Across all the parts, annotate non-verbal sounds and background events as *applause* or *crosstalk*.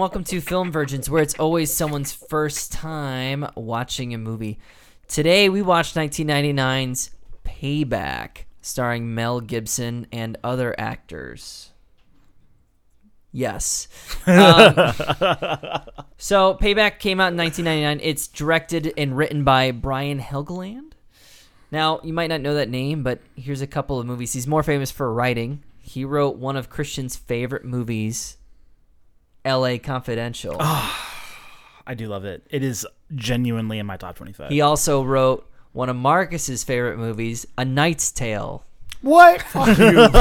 welcome to Film Virgins, where it's always someone's first time watching a movie. Today, we watched 1999's Payback, starring Mel Gibson and other actors. Yes. *laughs* Um, so, Payback came out in 1999. It's directed and written by Brian Helgeland. Now, you might not know that name, but here's a couple of movies. He's more famous for writing. He wrote one of Christian's favorite movies, L.A. Confidential. Ah, I do love it. It is genuinely in my top 25. He also wrote one of Marcus's favorite movies, A Knight's Tale. What? *laughs* Fuck you. *laughs*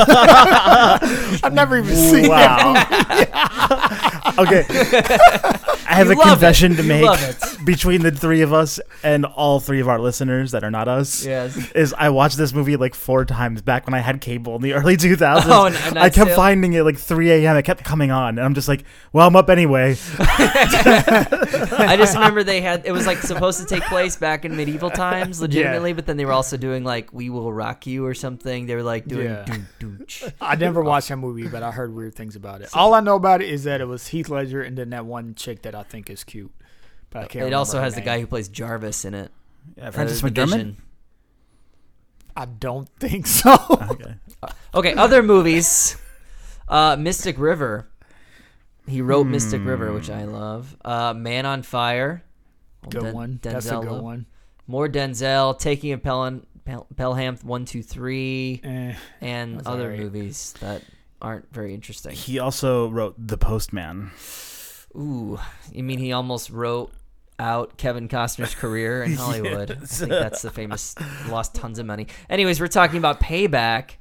I've never even seen Wow. *laughs* okay. I have You a love confession it. to You make love it. between the three of us and all three of our listeners that are not us. Yes. Is I watched this movie like four times back when I had cable in the early 2000s. Oh, and- and I that's kept it? finding it like 3 a.m. It kept coming on. And I'm just like, well, I'm up anyway. I just remember they had it was like supposed to take place back in medieval times, legitimately, but then they were also doing like "We Will Rock You" or something. They were like doing Yeah. doo doo *laughs* ch. I never watched that movie, but I heard weird things about it. All I know about it is that it was Heath Ledger and then that one chick that I think is cute. But I can't. It also has the name. guy who plays Jarvis in it. Yeah, Francis Uh, McDermott. I don't think so. *laughs* Okay. Okay, other movies. Uh, Mystic River. He wrote Mystic River, which I love. Uh, Man on Fire. good Den- one. That's a good one. More Denzel. Taking a Pelham, Pel- Pelham one two three, Eh, and other alright. movies that aren't very interesting. He also wrote The Postman. Ooh, you mean he almost wrote out Kevin Costner's career in *laughs* Hollywood? I think that's the famous. Lost tons of money. Anyways, we're talking about Payback.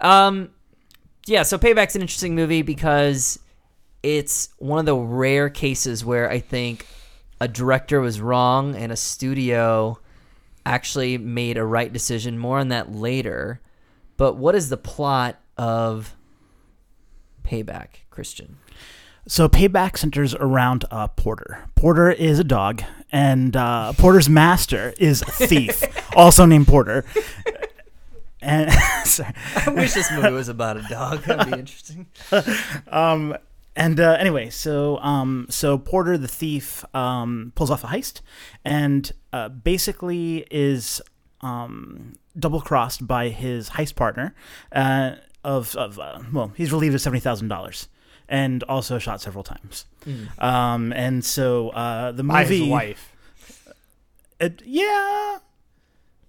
Um, yeah, so Payback's an interesting movie because it's one of the rare cases where I think a director was wrong and a studio actually made a right decision. More on that later. But what is the plot of Payback, Christian? So Payback centers around uh, Porter. Porter is a dog, and uh, Porter's master is a thief, *laughs* also named Porter. And sorry. *laughs* I wish this movie *laughs* was about a dog. That'd be interesting. um, and uh, anyway, so um, so Porter the thief um, pulls off a heist, and uh, basically is um, double crossed by his heist partner. Uh, of of uh, well, he's relieved of seventy thousand dollars, and also shot several times. Um, and so uh, the movie, by his wife. It- yeah,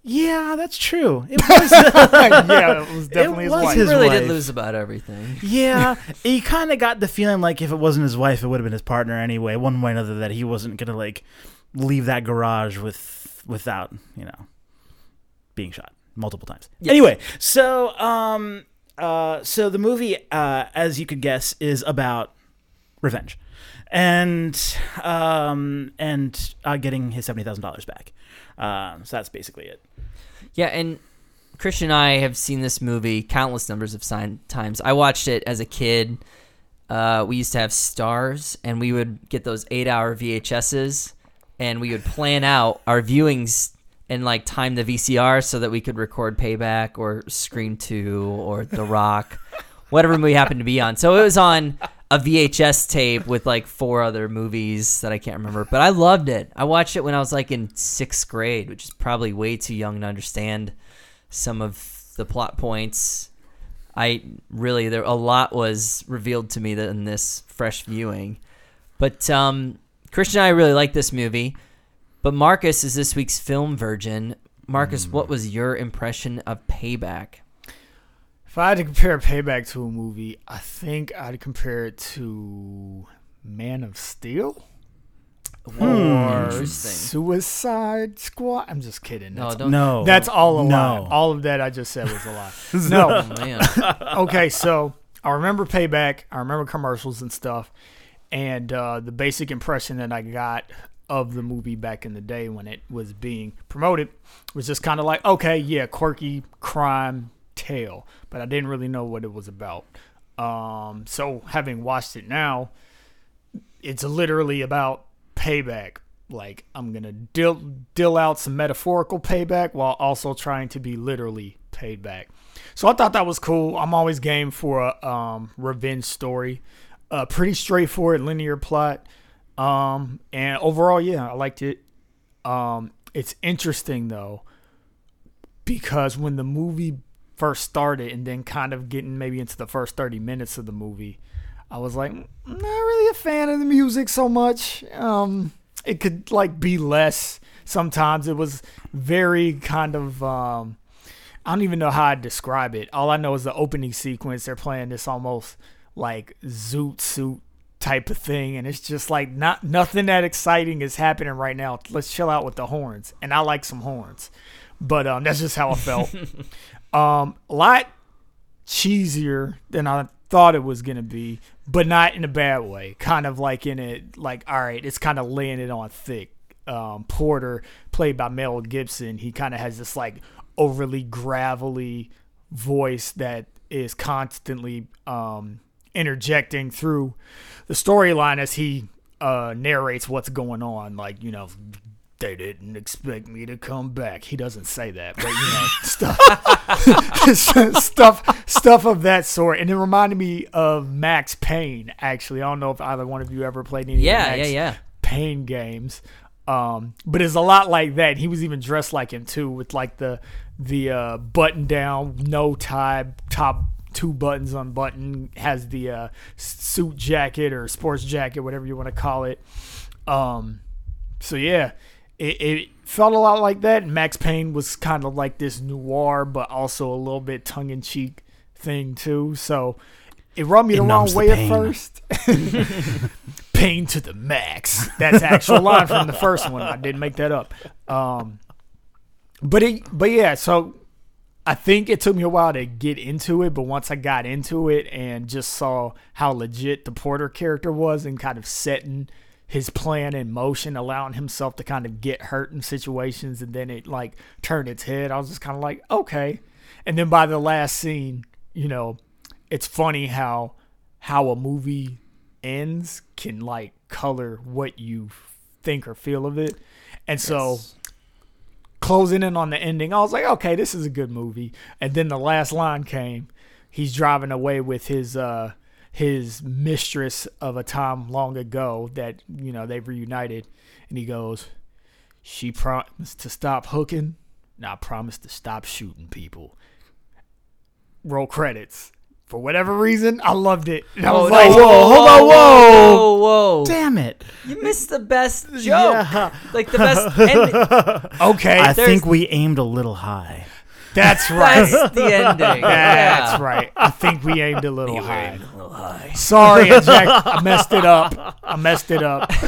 yeah, that's true. It *laughs* was. yeah, it was definitely was his wife. his He really wife. did lose about everything. Yeah, *laughs* he kind of got the feeling like if it wasn't his wife, it would have been his partner anyway, one way or another. That he wasn't gonna like leave that garage with without you know being shot multiple times. Anyway, so um uh so the movie uh as you could guess is about revenge and um and uh, getting his seventy thousand dollars back. Um, so that's basically it. Yeah, and Christian and I have seen this movie countless numbers of times. I watched it as a kid. Uh, we used to have Starz, and we would get those eight-hour VHSs, and we would plan out our viewings and like time the VCR so that we could record Payback or Scream Two or The Rock, whatever movie happened to be on. So it was on a VHS tape with like four other movies that I can't remember, but I loved it. I watched it when I was like in sixth grade, which is probably way too young to understand some of the plot points. I really there a lot was revealed to me that in this fresh viewing. But um, Christian and I really like this movie. But Marcus is this week's film virgin. Marcus, what was your impression of Payback? If I had to compare Payback to a movie, I think I'd compare it to Man of Steel. Or Suicide Squad. I'm just kidding. No, That's, don't. No, that's all a lie. All of that I just said was a lie. *laughs* no. Oh, man. *laughs* okay, so I remember Payback. I remember commercials and stuff, and uh, the basic impression that I got of the movie back in the day when it was being promoted was just kind of like, okay, yeah, quirky crime tale, but I didn't really know what it was about. Um, so having watched it now, it's literally about payback. like I'm gonna deal deal out some metaphorical payback while also trying to be literally paid back. So I thought that was cool. I'm always game for a um, revenge story. A pretty straightforward linear plot. Um, and overall, yeah, I liked it. Um, it's interesting though because when the movie first started and then kind of getting maybe into the first 30 minutes of the movie, I was like, "Mm, not really a fan of the music so much. Um, it could like be less. Sometimes it was very kind of um, I don't even know how I'd describe it. All I know is the opening sequence. They're playing this almost like zoot suit type of thing, and it's just like not nothing that exciting is happening right now. Let's chill out with the horns, and I like some horns, but um, that's just how I felt. *laughs* um, a lot cheesier than I thought it was gonna be, but not in a bad way. Kind of like in it, like all right, it's kind of laying it on thick. Um, Porter, played by Mel Gibson, he kind of has this like overly gravelly voice that is constantly um, interjecting through the storyline as he uh, narrates what's going on. Like you know, they didn't expect me to come back. He doesn't say that, but you know, *laughs* stuff, *laughs* stuff, stuff of that sort. And it reminded me of Max Payne. Actually, I don't know if either one of you ever played any Yeah, of Max yeah, yeah. Payne games. Um, but it's a lot like that. He was even dressed like him too, with like the the uh, button down, no tie, top two buttons unbuttoned, has the uh, suit jacket or sports jacket, whatever you want to call it. Um, so yeah, it, it felt a lot like that. Max Payne was kind of like this noir, but also a little bit tongue in cheek thing too. So it rubbed me It the wrong numbs the way at first. *laughs* pain to the max. That's the actual *laughs* line from the first one. I didn't make that up. Um, but it, but yeah. So I think it took me a while to get into it, but once I got into it and just saw how legit the Porter character was and kind of setting his plan in motion, allowing himself to kind of get hurt in situations, and then it like turned its head. I was just kind of like, okay. And then by the last scene, you know, it's funny how how a movie ends can like color what you think or feel of it. And so closing in on the ending, I was like, okay, this is a good movie. And then the last line came. He's driving away with his uh his mistress of a time long ago that, you know, they've reunited. And he goes, She promised to stop hooking. and I promised to stop shooting people. Roll credits. For whatever reason, I loved it. And I was oh, like, whoa, hold on, whoa. whoa, whoa! Damn it! You missed the best joke. Yeah. Like the best. *laughs* ending. okay, I there's- think we aimed a little high. That's right. That's the ending. *laughs* That's Yeah. right. I think we aimed a little high. Sorry, *laughs* Jack. I messed it up. I messed it up. *laughs*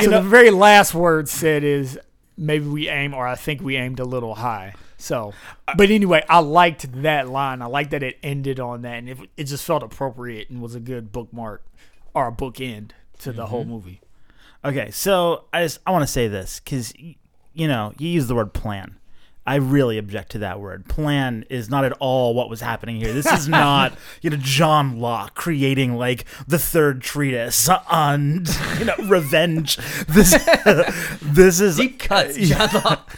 so the very last word said is maybe we aim, or I think we aimed a little high. So, but anyway, I liked that line. I liked that it ended on that, and it, it just felt appropriate and was a good bookmark or a bookend to the whole mm-hmm. movie. Okay, so I just I want to say this because you know you use the word plan. I really object to that word. Plan is not at all what was happening here. This is not *laughs* you know John Locke creating like the third treatise on you know revenge. This *laughs* this is Deep cuts. John Locke.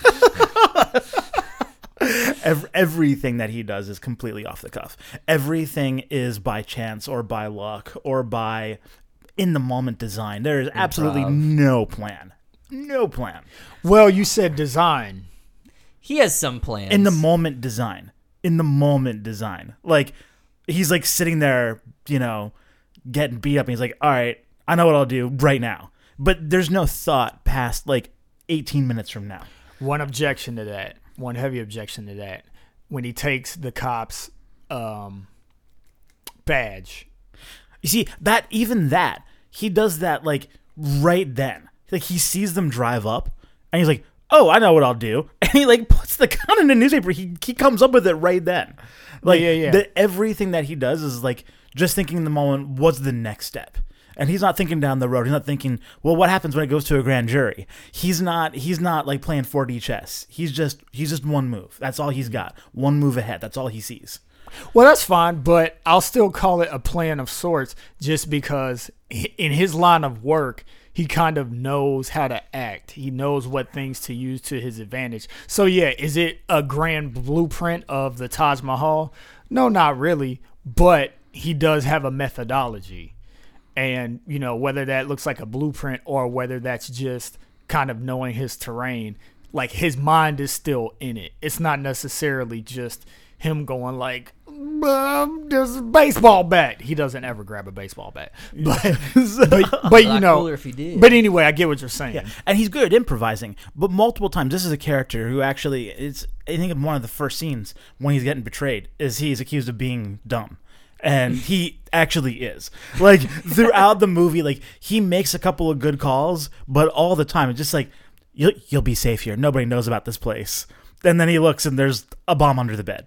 *laughs* ev- everything that he does is completely off the cuff. Everything is by chance or by luck or by in the moment design. There is absolutely Improv. no plan. No plan. Well, you said design. He has some plans. in the moment design. In the moment design. Like he's like sitting there you know getting beat up. And he's like all right i know what i'll do right now. But there's no thought past like 18 minutes from now. One objection to that, one heavy objection to that, when he takes the cop's um, badge. you see that even that he does that like right then. Like he sees them drive up and he's like oh i know what i'll do. *laughs* And he like puts the gun in the newspaper. He, he comes up with it right then. Like Yeah, yeah, yeah. The, everything that he does is like just thinking in the moment what's the next step? And he's not thinking down the road. He's not thinking well what happens when it goes to a grand jury? He's not he's not like playing 4d chess. He's just he's just one move. That's all he's got. One move ahead. That's all he sees. Well, that's fine, but I'll still call it a plan of sorts just because in his line of work, he kind of knows how to act. He knows what things to use to his advantage. So yeah, is it a grand blueprint of the Taj Mahal? No, not really, but he does have a methodology. And, you know, whether that looks like a blueprint or whether that's just kind of knowing his terrain, like his mind is still in it. It's not necessarily just him going like, um, there's a baseball bat. He doesn't ever grab a baseball bat, *laughs* *laughs* but but, but you know. if he did. But anyway, I get what you're saying. Yeah, and he's good at improvising. But multiple times, this is a character who actually it's. I think in one of the first scenes when he's getting betrayed is he's accused of being dumb, and he *laughs* actually is. Like throughout the movie, like he makes a couple of good calls, but all the time it's just like you'll you'll be safe here. Nobody knows about this place. And then he looks and there's a bomb under the bed.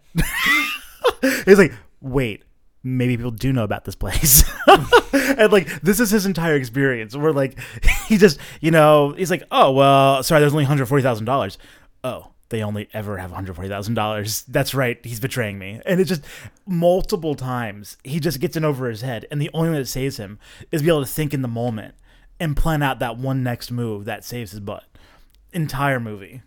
*laughs* he's like, wait. Maybe people do know about this place. *laughs* and like this is his entire experience. Where like *laughs* he just you know he's like oh well sorry there's only hundred forty thousand dollars. Oh they only ever have hundred forty thousand dollars. That's right. He's betraying me. And it's just multiple times he just gets in over his head. And the only way that saves him is be able to think in the moment and plan out that one next move that saves his butt. Entire movie.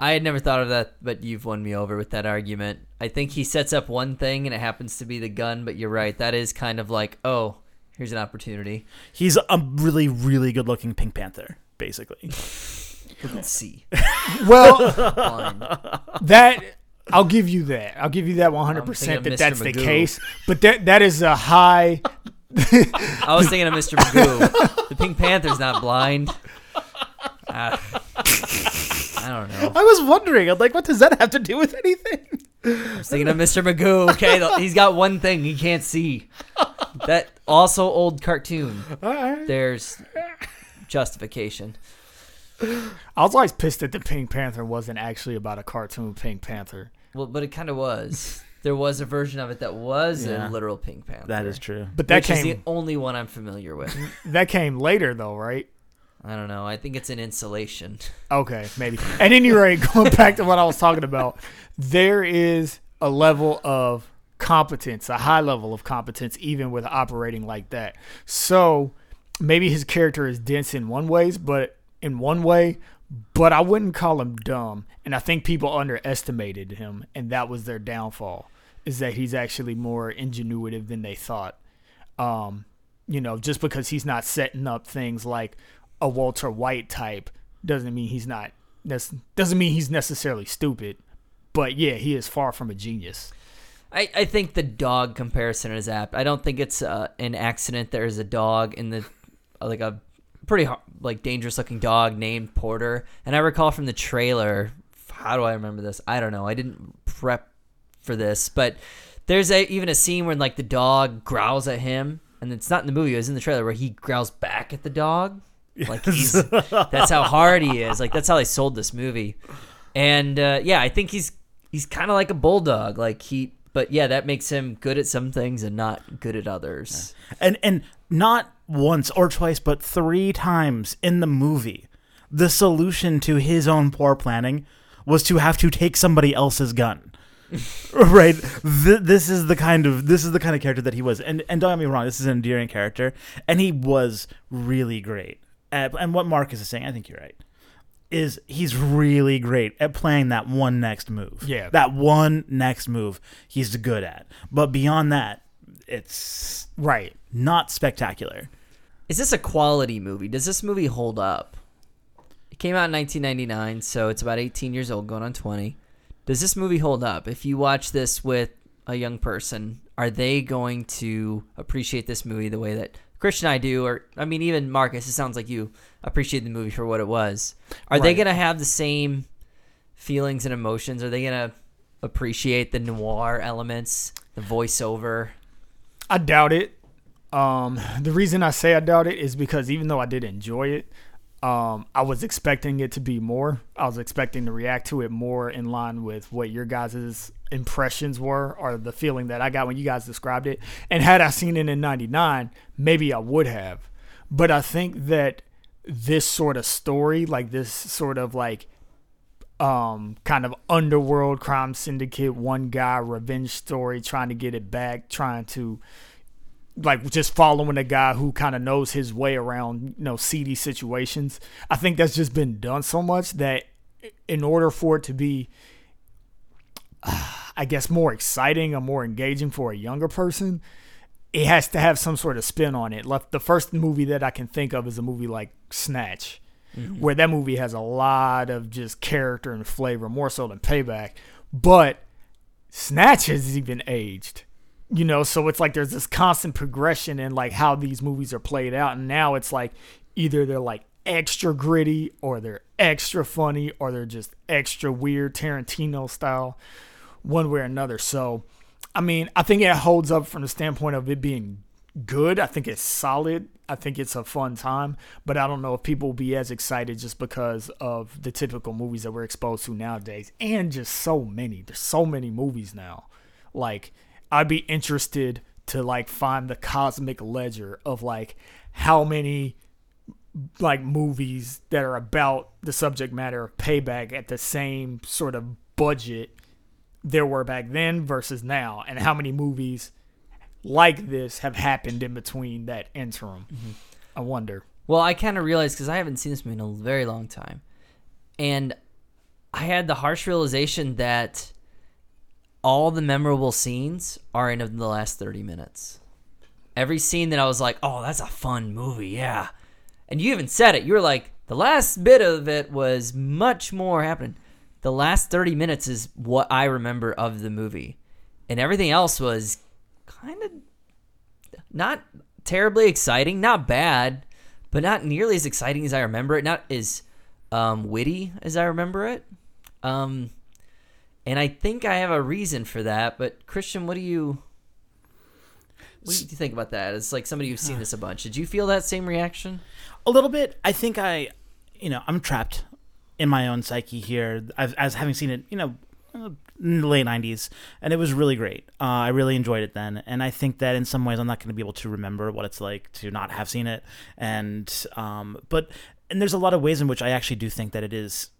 I had never thought of that, but you've won me over with that argument. I think he sets up one thing and it happens to be the gun, but you're right. That is kind of like, oh, here's an opportunity. He's a really really good looking Pink Panther basically. *laughs* Let's see. Well, Blind. that I'll give you that. I'll give you that 100% that of that's Mr. the case. But that that is a high. I was thinking of Mr. Magoo. The Pink Panther's not blind. Ah. I don't know. I was wondering, I'm like, what does that have to do with anything? I was thinking of Mr. Magoo. Okay, he's got one thing he can't see. That also old cartoon. There's justification. I was always pissed that the Pink Panther wasn't actually about a cartoon Pink Panther. Well, but it kind of was. There was a version of it that was Yeah. a literal Pink Panther. That is true. But that which is came the only one I'm familiar with. that came later though, right? I don't know. I think it's an insulation. *laughs* Okay, maybe. At any rate, *laughs* going back to what I was talking about, there is a level of competence, a high level of competence, even with operating like that. So maybe his character is dense in one ways, but in one way, but I wouldn't call him dumb. And I think people underestimated him, and that was their downfall. Is that he's actually more ingenuitive than they thought. Um, you know, just because he's not setting up things like a Walter White type doesn't mean he's not nec- doesn't mean he's necessarily stupid. But yeah, he is far from a genius. I, I think the dog comparison is apt. I don't think it's uh, an accident. There is a dog in the uh, like a pretty like dangerous looking dog named Porter. And I recall from the trailer. How do I remember this? I don't know. I didn't prep for this, but there's a even a scene where like the dog growls at him, and it's not in the movie. It was in the trailer where he growls back at the dog. *laughs* Like he's that's how hard he is. Like that's how they sold this movie. And uh, yeah, I think he's he's kind of like a bulldog. Like he, but yeah, that makes him good at some things and not good at others. and and not once or twice but three times in the movie the solution to his own poor planning was to have to take somebody else's gun *laughs* right Th- this is the kind of this is the kind of character that he was and and don't get me wrong this is an endearing character and he was really great at, and what marcus is saying i think you're right is he's really great at playing that one next move Yeah. that one next move he's good at but beyond that it's Right. not spectacular. Is this a quality movie? Does this movie hold up? It came out in 1999, so it's about 18 years old, going on 20. Does this movie hold up? If you watch this with a young person, are they going to appreciate this movie the way that Christian I do? Or, I mean, even Marcus, it sounds like you appreciate the movie for what it was. Are they going to have the same feelings and emotions? Are they going to appreciate the noir elements, the voiceover? I doubt it. Um, *laughs* the reason I say I doubt it is because even though I did enjoy it, um, I was expecting it to be more. I was expecting to react to it more in line with what your guys' impressions were or the feeling that I got when you guys described it. And had I seen it in 99, maybe I would have. But I think that this sort of story, like this sort of like um kind of underworld crime syndicate one guy revenge story trying to get it back trying to like just following a guy who kind of knows his way around you know seedy situations. I think that's just been done so much that in order for it to be *sighs* I guess more exciting or more engaging for a younger person, it has to have some sort of spin on it. Like the first movie that I can think of is a movie like Snatch, mm-hmm. where that movie has a lot of just character and flavor, more so than Payback. But Snatch has even aged. You know, so it's like there's this constant progression in like how these movies are played out. And now it's like either they're like extra gritty or they're extra funny or they're just extra weird Tarantino style, one way or another. So I mean, I think it holds up from the standpoint of it being good. I think it's solid. I think it's a fun time, but I don't know if people will be as excited just because of the typical movies that we're exposed to nowadays and just so many. There's so many movies now. Like I'd be interested to like find the cosmic ledger of like how many like movies that are about the subject matter of payback at the same sort of budget there were back then versus now, and how many movies like this have happened in between that interim. Mm-hmm. I wonder. Well, I kind of realized because I haven't seen this movie in a very long time, and I had the harsh realization that all the memorable scenes are in the last thirty minutes. Every scene that I was like, "Oh, that's a fun movie," yeah, and you even said it. You were like, "The last bit of it was much more happening." The last thirty minutes is what I remember of the movie, and everything else was kind of not terribly exciting, not bad, but not nearly as exciting as I remember it. Not as um, witty as I remember it. Um, and I think I have a reason for that. But Christian, what do you what do you think about that? It's like somebody who's seen *sighs* this a bunch. Did you feel that same reaction? A little bit. I think I, you know, I'm trapped in my own psyche here as, as having seen it, you know, in the late 90s, and it was really great. Uh, I really enjoyed it then. And I think that in some ways I'm not going to be able to remember what it's like to not have seen it. And, um, but, and there's a lot of ways in which I actually do think that it is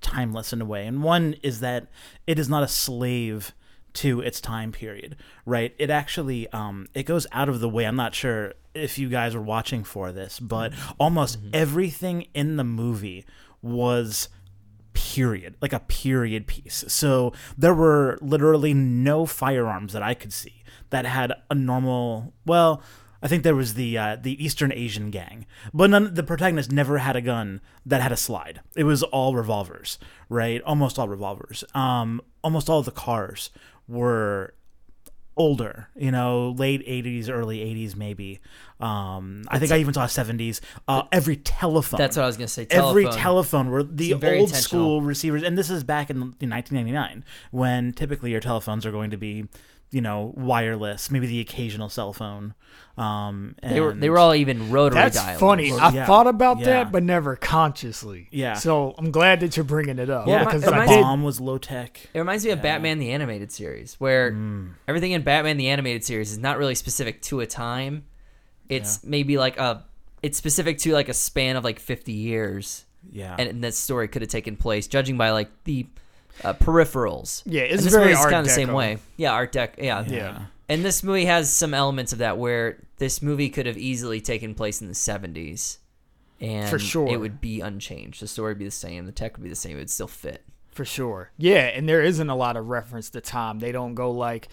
timeless in a way. And one is that it is not a slave to its time period, right? It actually um, it goes out of the way. I'm not sure if you guys were watching for this, but almost everything in the movie was period, like a period piece. So there were literally no firearms that I could see that had a normal. Well, I think there was the uh, the Eastern Asian gang, but none. The protagonist never had a gun that had a slide. It was all revolvers, right? Almost all revolvers. Um, almost all the cars were older, you know, late 80s, early 80s, maybe. Um, I think I even saw 70s. Uh, every telephone. That's what I was gonna say. Every Telephone. telephone were the old school receivers, and this is back in, in 1999 when typically your telephones are going to be, you know, wireless, maybe the occasional cell phone. Um, They were and- they were all even rotary That's dialers. funny. Well, I yeah. thought about Yeah. that, but never consciously. Yeah. So I'm glad that you're bringing it up. yeah, because it the reminds- did. bomb was low tech. It reminds me of Batman the animated series, where Mm. everything in Batman the animated series is not really specific to a time. It's maybe like a it's specific to like a span of like 50 years. Yeah, and, and that story could have taken place, judging by like the uh, peripherals. Yeah, it's and this very movie's kind of the same way. Yeah, art deco. Yeah. Yeah. And this movie has some elements of that where this movie could have easily taken place in the 70s. And For sure. it would be unchanged. The story would be the same. The tech would be the same. It would still fit. For sure. Yeah, and there isn't a lot of reference to time. They don't go like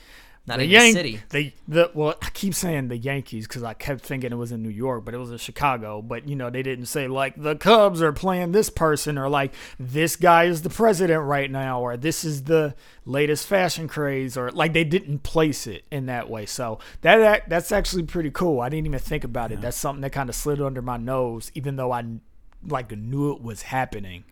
Not the even the Yan- city. The the well, I keep saying the Yankees because I kept thinking it was in New York, but it was in Chicago. But you know, they didn't say like the Cubs are playing this person or like this guy is the president right now or this is the latest fashion craze or like they didn't place it in that way. So that, that that's actually pretty cool. I didn't even think about it. That's something that kind of slid under my nose, even though I like knew it was happening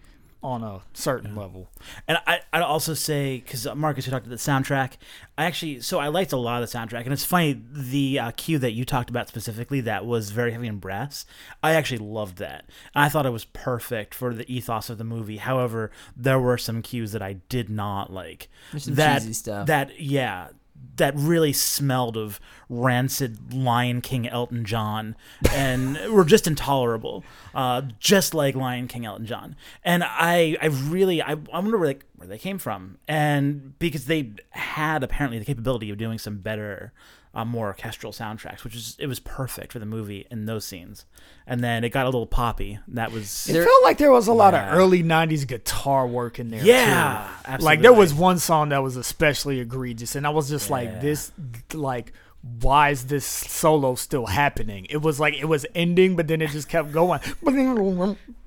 on a certain level. And I, I'd also say, because Marcus, you talked about the soundtrack, I actually, so I liked a lot of the soundtrack. And it's funny, the uh, cue that you talked about specifically that was very heavy in brass, I actually loved that. I thought it was perfect for the ethos of the movie. However, there were some cues that I did not like. There's some that, cheesy stuff. That, yeah. That really smelled of rancid Lion King Elton John and *laughs* were just intolerable, uh, just like Lion King Elton John. And I, I really, I, I wonder where they, where they came from. And because they had apparently the capability of doing some better uh, more orchestral soundtracks, which is it was perfect for the movie in those scenes. And then it got a little poppy. That was It felt like there was a lot Yeah. of early '90s guitar work in there. yeah, too. absolutely. Like there was one song that was especially egregious, and I was just Yeah. like, "This, like, why is this solo still happening?" It was like it was ending, but then it just kept going.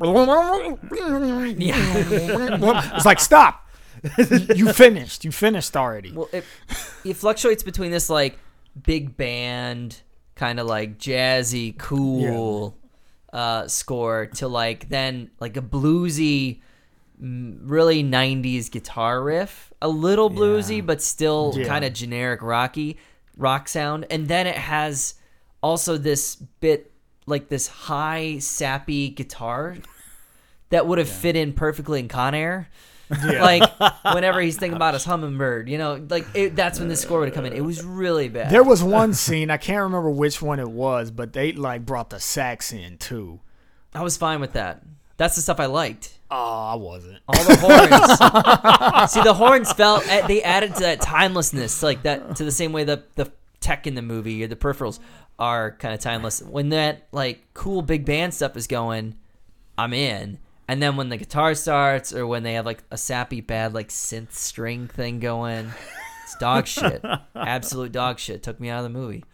it's like, stop! you finished. You finished already. Well, it it fluctuates between this like big band kind of like jazzy, cool uh, score to like then like a bluesy, really '90s guitar riff, a little bluesy Yeah. but still Yeah. kind of generic rocky rock sound, and then it has also this bit like this high sappy guitar that would have fit in perfectly in Con Air like *laughs* whenever he's thinking about his hummingbird, you know, like it, that's when the score would come in. It was really bad. There was one scene I can't remember which one it was, but they like brought the sax in too. I was fine with that. That's the stuff I liked. Oh, I wasn't. All the horns. *laughs* See, the horns felt eh, they added to that timelessness, like that to the same way that the tech in the movie or the peripherals are kind of timeless. When that like cool big band stuff is going, I'm in. And then when the guitar starts, or when they have like a sappy bad like synth string thing going, it's dog shit. *laughs* Absolute dog shit. Took me out of the movie.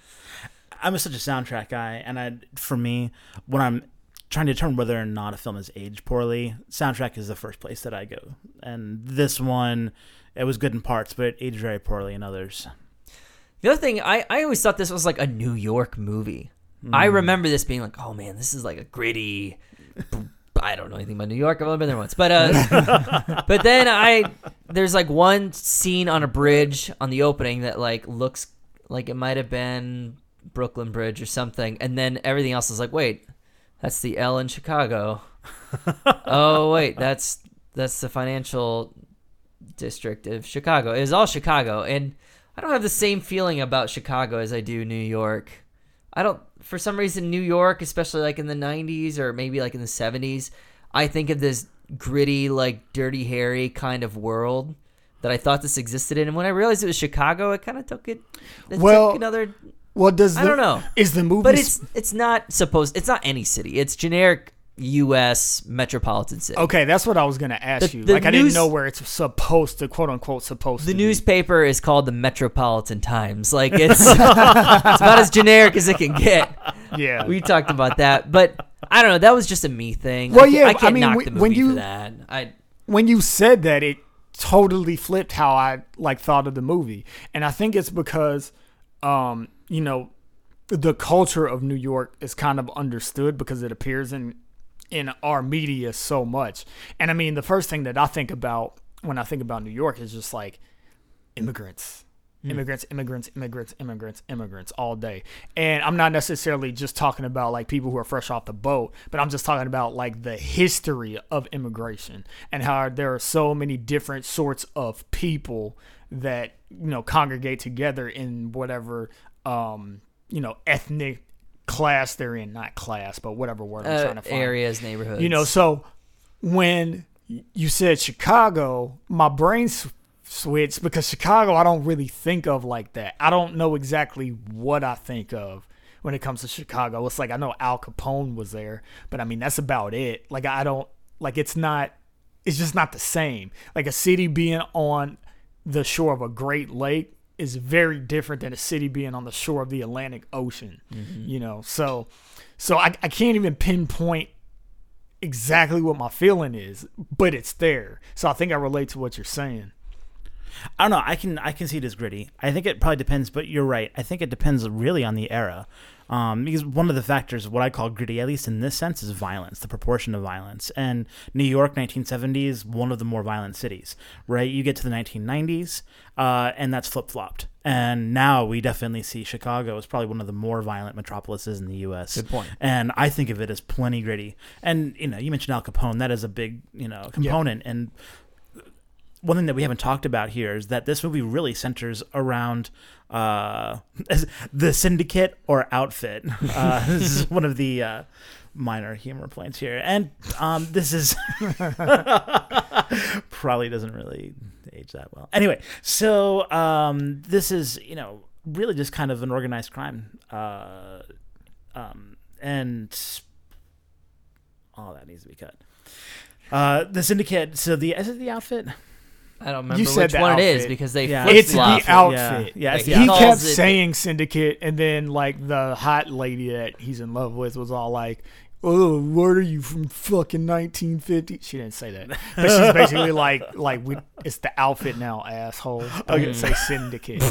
I'm such a soundtrack guy, and I, for me, when I'm trying to determine whether or not a film is aged poorly, soundtrack is the first place that I go. And this one, it was good in parts, but it aged very poorly in others. The other thing, I, I always thought this was like a New York movie. I hmm. remember this being like, oh man, this is like a gritty. I don't know anything about New York. I've only been there once, but uh, *laughs* but then I there's like one scene on a bridge on the opening that like looks like it might have been Brooklyn Bridge or something, and then everything else is like, wait, that's the L in Chicago. *laughs* oh wait, that's that's the financial district of Chicago. It was all Chicago, and I don't have the same feeling about Chicago as I do New York. I don't, for some reason, New York, especially like in the 90s or maybe like in the 70s, I think of this gritty, like dirty Harry kind of world that I thought this existed in. And when I realized it was Chicago, it kind of took it, it Well, took another, What does the, I don't know. Is the movie? but it's, it's not supposed, it's not any city. It's generic U.S. metropolitan city. okay. That's what I was gonna ask The- you. the like I didn't know where it's supposed to, quote unquote, supposed The to. be. newspaper is called the Metropolitan Times. Like it's, *laughs* it's about as generic as it can get. Yeah. We talked about that, but I don't know. That was just a me thing. Well, I yeah, I I can't mean, knock when- the movie when you- for that. I when you said that, it totally flipped how I like thought of the movie, and I think it's because, um, you know, the culture of New York is kind of understood because it appears in in our media so much. And I mean, the first thing that I think about when I think about New York is just like immigrants. Immigrants, immigrants, immigrants, immigrants, immigrants all day. And I'm not necessarily just talking about like people who are fresh off the boat, but I'm just talking about like the history of immigration and how there are so many different sorts of people that, you know, congregate together in whatever um, you know, ethnic class they're in, not class, but whatever word I'm uh, trying to find. areas, neighborhoods. You know, so when you said Chicago, my brain switched because Chicago I don't really think of like that. I don't know exactly what I think of when it comes to Chicago. It's like I know Al Capone was there, but I mean that's about it. Like I don't like it's not it's just not the same. Like a city being on the shore of a Great Lake is very different than a city being on the shore of the Atlantic Ocean. Mm-hmm. You know, so so I, I can't even pinpoint exactly what my feeling is, but it's there. So I think I relate to what you're saying. I don't know. I can I can see it as gritty. I think it probably depends, but you're right. I think it depends really on the era, um, because one of the factors, what I call gritty, at least in this sense, is violence, the proportion of violence. And New York, 1970 is one of the more violent cities. Right? You get to the 1990s, uh, and that's flip flopped. And now we definitely see Chicago as probably one of the more violent metropolises in the U.S. Good point. And I think of it as plenty gritty. And you know, you mentioned Al Capone. That is a big you know component. And one thing that we haven't talked about here is that this movie really centers around uh, *laughs* the syndicate or outfit. Uh, *laughs* this is one of the uh, minor humor points here, and um, this is *laughs* probably doesn't really age that well. Anyway, so um, this is you know really just kind of an organized crime. Uh, um, and all that needs to be cut. Uh, the syndicate. So the is it the outfit? I don't remember You said which the one it is because they Yeah. It's the flop. outfit. Yeah, yeah, Like, the he kept it- saying syndicate, and then like the hot lady that he's in love with was all like, "Oh, what are you from fucking 1950?" She didn't say that, but she's basically *laughs* like, "Like we, it's the outfit now, asshole." I didn't say syndicate,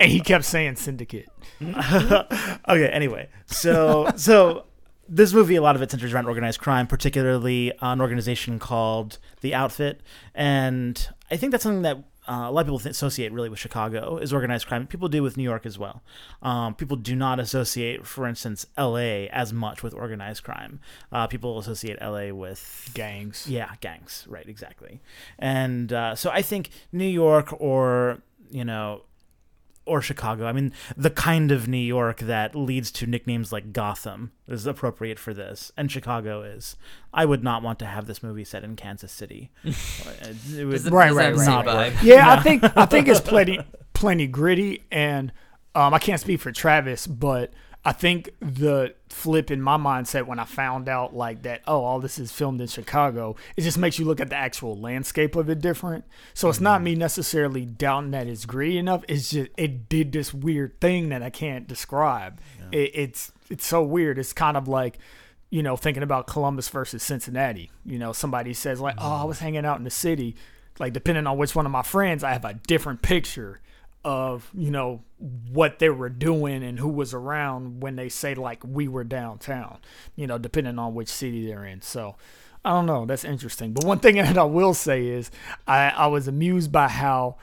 and he kept saying syndicate. *laughs* okay. Anyway, so so this movie, a lot of it centers around organized crime, particularly an organization called the Outfit, and I think that's something that. Uh, a lot of people associate really with Chicago is organized crime. People do with New York as well. Um, people do not associate, for instance, L.A. as much with organized crime. Uh, people associate L.A. with Gangs. Yeah, gangs. Right, exactly. And uh, so I think New York or, you know, or Chicago, I mean, the kind of New York that leads to nicknames like Gotham is appropriate for this, and Chicago is. I would not want to have this movie set in Kansas City. *laughs* it would, Does it- Right, does right, have the same right. vibe? Yeah, I think I think it's *laughs* plenty plenty gritty, and um, I can't speak for Travis, but I think the flip in my mindset when I found out like that, oh, all this is filmed in Chicago, it just makes you look at the actual landscape of it different. So it's not mm-hmm. me necessarily doubting that it's gritty enough. It's just it did this weird thing that I can't describe. It, it's it's so weird. It's kind of like you know, thinking about Columbus versus Cincinnati. You know, somebody says like, "Oh, I mm-hmm. was hanging out in the city." Like, depending on which one of my friends, I have a different picture of you know what they were doing and who was around when they say like we were downtown. You know, depending on which city they're in. So. I don't know. That's interesting. But one thing *laughs* that I will say is I, I was amused by how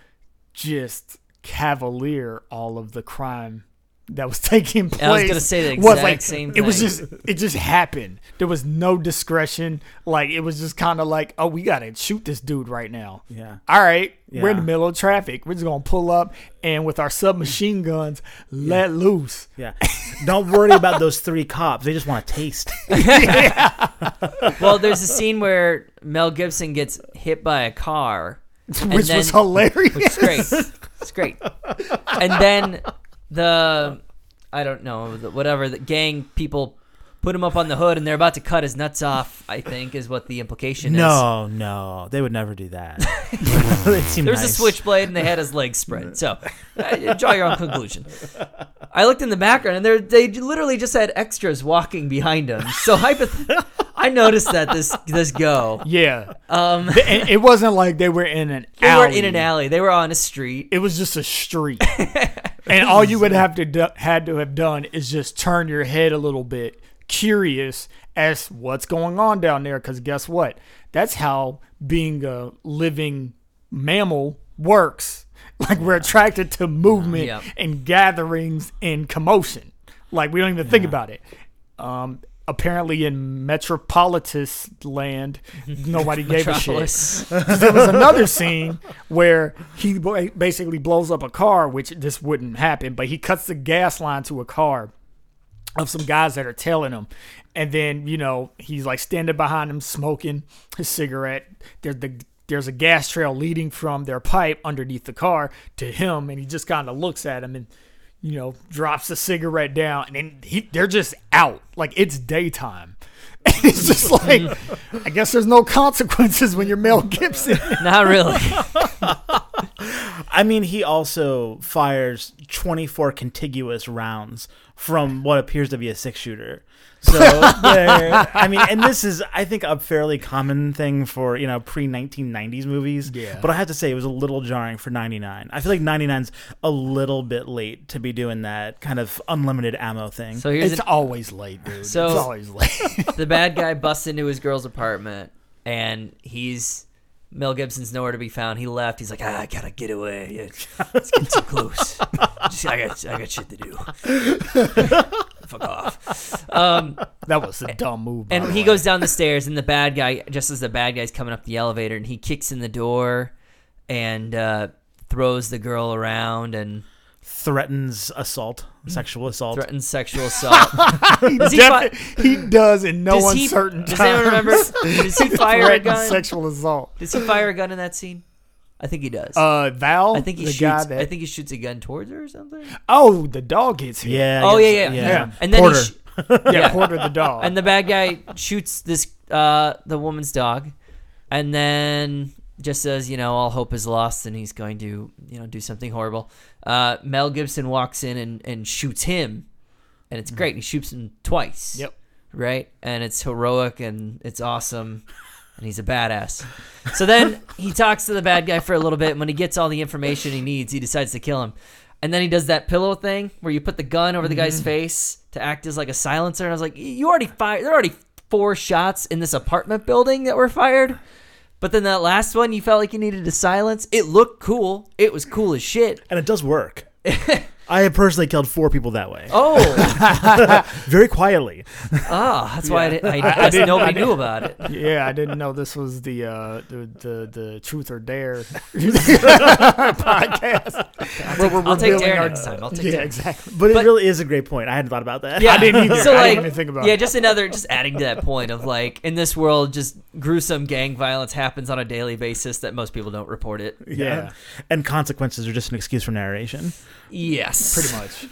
just cavalier all of the crime that was *laughs* taking place. I was gonna say the was exact like, same It was just it just happened. There was no discretion. Like it was just kind of like, oh, we gotta shoot this dude right now. Yeah. All right, yeah. we're in the middle of traffic. We're just gonna pull up and with our submachine guns, let loose. yeah. Don't worry about those three cops. They just want to taste. *laughs* Well, there's a scene where Mel Gibson gets hit by a car, *laughs* and Which then, was hilarious. Which is great. It's great. And then the I don't know the, whatever the gang people put him up on the hood, and they're about to cut his nuts off. I think is what the implication is. No, no, they would never do that. *laughs* They seem There was a switchblade and they had his legs spread. So, uh, draw your own conclusion. *laughs* I looked in the background and they literally just had extras walking behind him. So, hypoth- I noticed that this this go. Yeah, Um, and it wasn't like they were in an they alley. were in an alley. They were on a street. It was just a street, *laughs* and all you would *laughs* have to do, had to have done is just turn your head a little bit, curious as what's going on down there. Because guess what? That's how being a living mammal works. *laughs* Like we're attracted to movement Yeah. and gatherings and commotion. Like we don't even think about it. Um, apparently in Metropolitus land, *laughs* nobody gave a shit *laughs* there was another scene where he basically blows up a car, which this wouldn't happen, but he cuts the gas line to a car of some guys that are tailing him. And then, you know, he's like standing behind him smoking his cigarette. There's the there's a gas trail leading from their pipe underneath the car to him, and he just kind of looks at him and you know drops the cigarette down, and then he, they're just out like it's daytime. *laughs* And it's just like, I guess there's no consequences when you're Mel Gibson. *laughs* Not really. *laughs* I mean, he also fires 24 contiguous rounds from what appears to be a six shooter. So, I mean, and this is, I think, a fairly common thing for, you know, pre 1990s movies. Yeah. But I have to say, it was a little jarring for 99. I feel like 99's a little bit late to be doing that kind of unlimited ammo thing. So here's It's an, always late, dude. So- it's always late. *laughs* the bad guy busts into his girl's apartment, and he's Mel Gibson's nowhere to be found. He left. He's like, ah, I gotta get away. It's getting too close. *laughs* Just- I got, I got shit to do. *laughs* Fuck off. Um, *laughs* that was a dumb move. and he way. goes down the stairs, and the bad guy, just as the bad guy's coming up the elevator, and he kicks in the door, and uh, throws the girl around, and Threatens assault, sexual assault. threatens sexual assault. *laughs* he, Does he does in no Does he- uncertain does anyone remember? Does he fire a gun? sexual assault. Does he fire a gun in that scene? I think he does. Uh, Val. I think he the shoots. that. I think he shoots a gun towards her or something. oh, the dog gets hit. Yeah. oh I yeah, yeah, yeah. And then Porter. he sh- *laughs* yeah, yeah. Porter the dog. and the bad guy shoots this uh the woman's dog, and then just says, you know, all hope is lost, and he's going to you know do something horrible. Uh, Mel Gibson walks in and and shoots him, and it's great. He shoots him twice. Yep. Right, and it's heroic and it's awesome. And he's a badass. So then he talks to the bad guy for a little bit. And when he gets all the information he needs, he decides to kill him. And then he does that pillow thing where you put the gun over the guy's mm-hmm. face to act as like a silencer. And I was like, you already fired. There are already four shots in this apartment building that were fired. But then that last one, you felt like you needed to silence. It looked cool. It was cool as shit. And it does work. *laughs* I have personally killed four people that way, Oh, *laughs* very quietly. ah, that's why I, didn't, I, I- I guess didn't- nobody I didn't- knew about it. *laughs* yeah, I didn't know this was the uh, the, the the truth or dare *laughs* podcast. We're, we're, we'll take revealing Darren our- next time. I'll take Yeah, Darren. exactly. But, But- it really is a great point. I hadn't thought about that. Yeah, I didn't either. So I like, didn't even think about yeah, it. just another, just adding to that point of like, in this world, just gruesome gang violence happens on a daily basis that most people don't report it. Yeah. And consequences are just an excuse for narration. Yes, Pretty *laughs* much.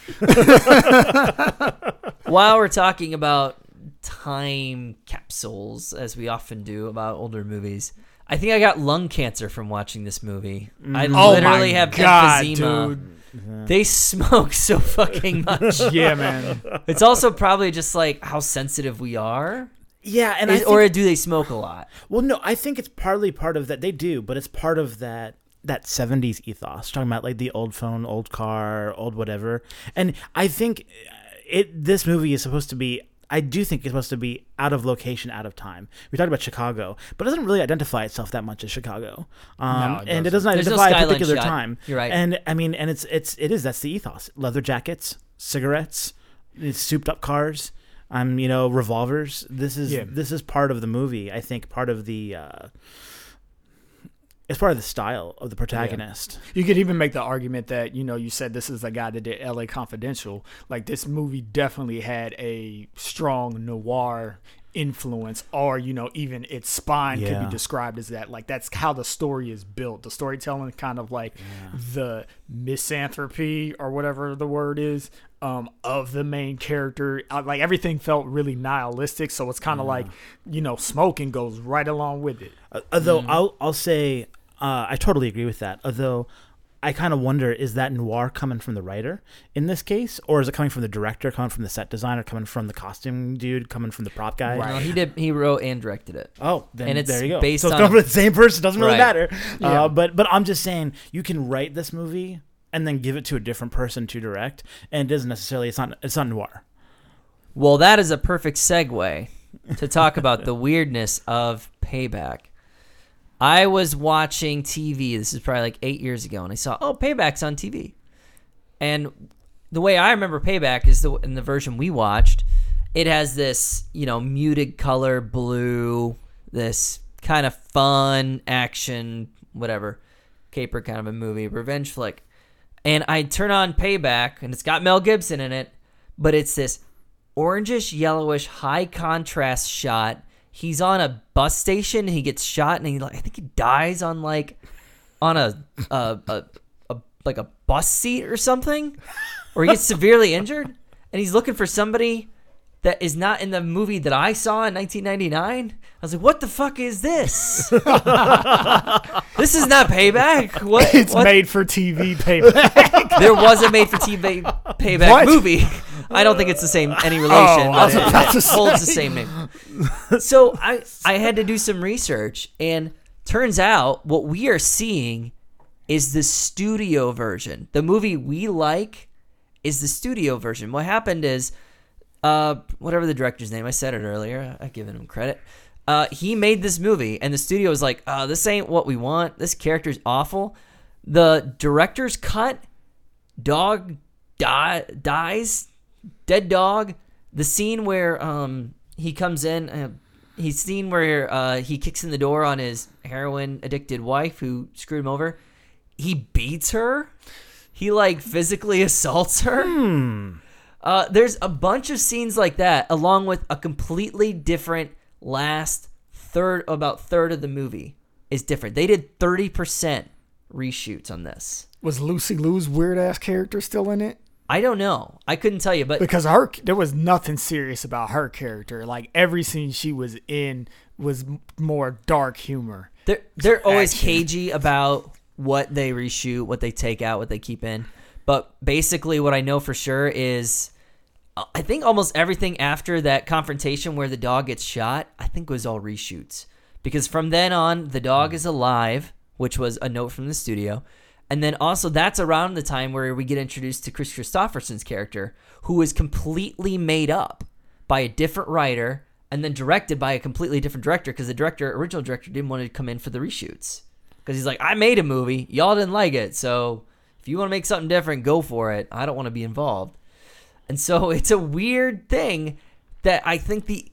*laughs* While we're talking about time capsules, as we often do about older movies, I think I got lung cancer from watching this movie. I mm. Oh literally my have God, emphysema. dude. They smoke so fucking *laughs* much. Yeah, man. it's also probably just like how sensitive we are. Yeah, and I Is- think, or do they smoke a lot? well, no, I think it's partly part of that. They do, but it's part of that that '70s ethos, talking about like the old phone, old car, old whatever. And I think it. This movie is supposed to be. I do think it's supposed to be out of location, out of time. We talked about Chicago, but it doesn't really identify itself that much as Chicago, um, No, it and it doesn't There's no identify a particular shot. time. You're right. And I mean, and it's it's it is that's the ethos: leather jackets, cigarettes, souped up cars. Um, you know, revolvers. This is Yeah. this is part of the movie. I think part of the uh, it's part of the style of the protagonist. You could even make the argument that, you know, you said this is a guy that did LA Confidential. Like, this movie definitely had a strong noir influence, or, you know, even its spine could be described as that. Like, that's how the story is built. The storytelling, kind of like the misanthropy or whatever the word is. Um, of the main character, Uh, like everything felt really nihilistic. So it's kind of like, you know, smoking goes right along with it. Uh, although I'll I'll say uh, I totally agree with that. Although I kind of wonder is that noir coming from the writer in this case, or is it coming from the director, coming from the set designer, coming from the costume dude, coming from the prop guy? Right. No, he did. He wrote and directed it. Oh, then And it's there you go. based so it's on coming from the same person. Doesn't really Right. matter. Yeah. Uh, but but I'm just saying you can write this movie and then give it to a different person to direct, and it isn't necessarily it's not it's not noir. Well, that is a perfect segue to talk about the weirdness of Payback. I was watching TV. This is probably like eight years ago, and I saw, oh, Payback's on TV. And the way I remember Payback is the in the version we watched. It has this, you know, muted color blue, this kind of fun action, whatever, caper kind of a movie, revenge flick. And I turn on Payback, and it's got Mel Gibson in it, but it's this orangish yellowish high contrast shot. He's on a bus station. He gets shot, and he like I think he dies on like on a a, a, a like a bus seat or something, or he gets severely injured, and he's looking for somebody that is not in the movie that I saw in 1999. I was like, "What the fuck is this? this is not Payback. What? *laughs* It's what made for TV payback. *laughs* there was a made for TV payback What? movie. I don't think it's the same any oh, relation, Oh, I but it, to it holds the same name. So I I had to do some research, and turns out what we are seeing is the studio version. The movie we like is the studio version. What happened is, uh, whatever the director's name, I said it earlier. I've given him credit. Uh, he made this movie, and the studio was like, uh, "This ain't what we want. This character's awful." The director's cut dog die, dies, dead dog. The scene where um he comes in, uh, he's seen where uh, he kicks in the door on his heroin addicted wife who screwed him over. He beats her. He like physically *laughs* assaults her. Uh, there's a bunch of scenes like that, along with a completely different last third, about third of the movie is different. They did thirty percent reshoots on this. Was Lucy Liu's weird ass character still in it? I don't know. I couldn't tell you, but Because her there was nothing serious about her character. Like every scene she was in was more dark humor. they're they're always action. cagey about what they reshoot, what they take out, what they keep in. But basically, what I know for sure is, uh, I think almost everything after that confrontation where the dog gets shot, I think was all reshoots. Because from then on, the dog is alive, which was a note from the studio. And then also, that's around the time where we get introduced to Kris Kristofferson's character, who is completely made up by a different writer and then directed by a completely different director because the director, original director, didn't want to come in for the reshoots. Because he's like, I made a movie, y'all didn't like it, so if you want to make something different, go for it. I don't want to be involved. And so *laughs* it's a weird thing that I think the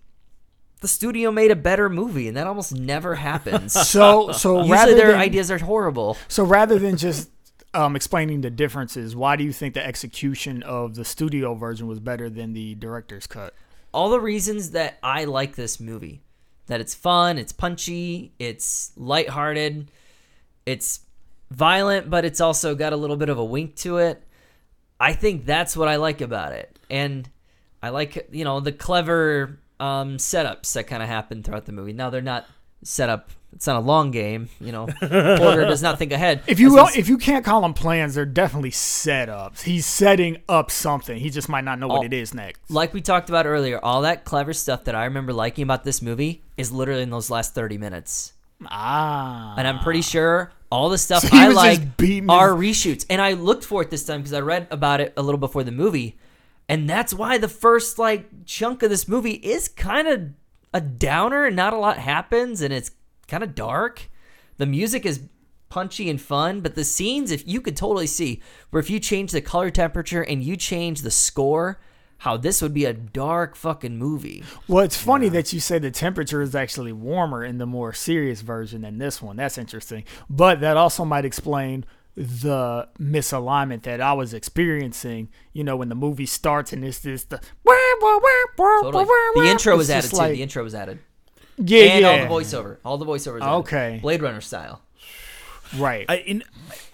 the studio made a better movie, and that almost never happens. *laughs* So so *laughs* Usually rather their than, ideas are horrible. So rather than just um, explaining the differences, why do you think the execution of the studio version was better than the director's cut? all the reasons that I like this movie. That it's fun, it's punchy, it's lighthearted, it's violent, but it's also got a little bit of a wink to it. I think that's what I like about it. And I like, you know, the clever um, setups that kind of happen throughout the movie. Now, they're not set up, it's not a long game, you know. *laughs* Porter does not think ahead. If you As he's- if you can't call them plans, they're definitely setups. He's setting up something. He just might not know what Oh. it is next. like we talked about earlier, all that clever stuff that I remember liking about this movie is literally in those last 30 minutes. Ah, and I'm pretty sure all the stuff So I like are reshoots. And I looked for it this time because I read about it a little before the movie, and that's why the first like chunk of this movie is kind of a downer, and not a lot happens, and it's kind of dark. The music is punchy and fun, but the scenes, if you could totally see where if you change the color temperature and you change the score, how this would be a dark fucking movie. Well, it's funny that you say the temperature is actually warmer in the more serious version than this one. That's interesting. But that also might explain the misalignment that I was experiencing, you know, when the movie starts and it's this the Totally. The intro was added just too. the intro was added. yeah, and yeah. all the voiceover, all the voiceovers. added. Okay. Blade Runner style. right. I, in,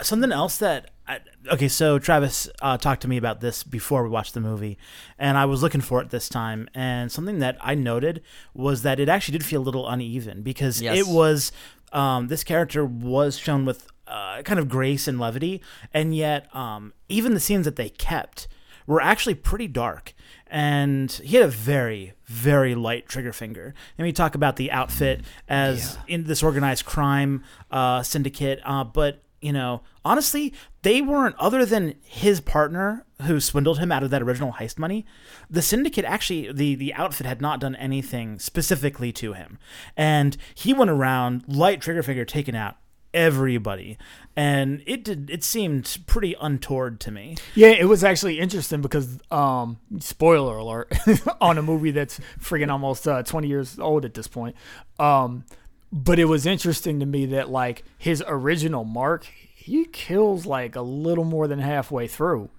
something else that I, okay, so Travis uh, talked to me about this before we watched the movie, and I was looking for it this time. And something that I noted was that it actually did feel a little uneven because Yes. it was um, this character was shown with uh, kind of grace and levity, and yet um, even the scenes that they kept were actually pretty dark. And he had a very, very light trigger finger. And we talk about the outfit as in this organized crime uh, syndicate, uh, but you know, honestly, they weren't other than his partner who swindled him out of that original heist money. The syndicate actually the the outfit had not done anything specifically to him. And he went around light trigger finger taking out everybody. And it did it seemed pretty untoward to me. Yeah, it was actually interesting because, um, spoiler alert, *laughs* on a movie that's friggin' almost uh, 20 years old at this point. Um, but it was interesting to me that, like, his original mark, he kills, like, a little more than halfway through.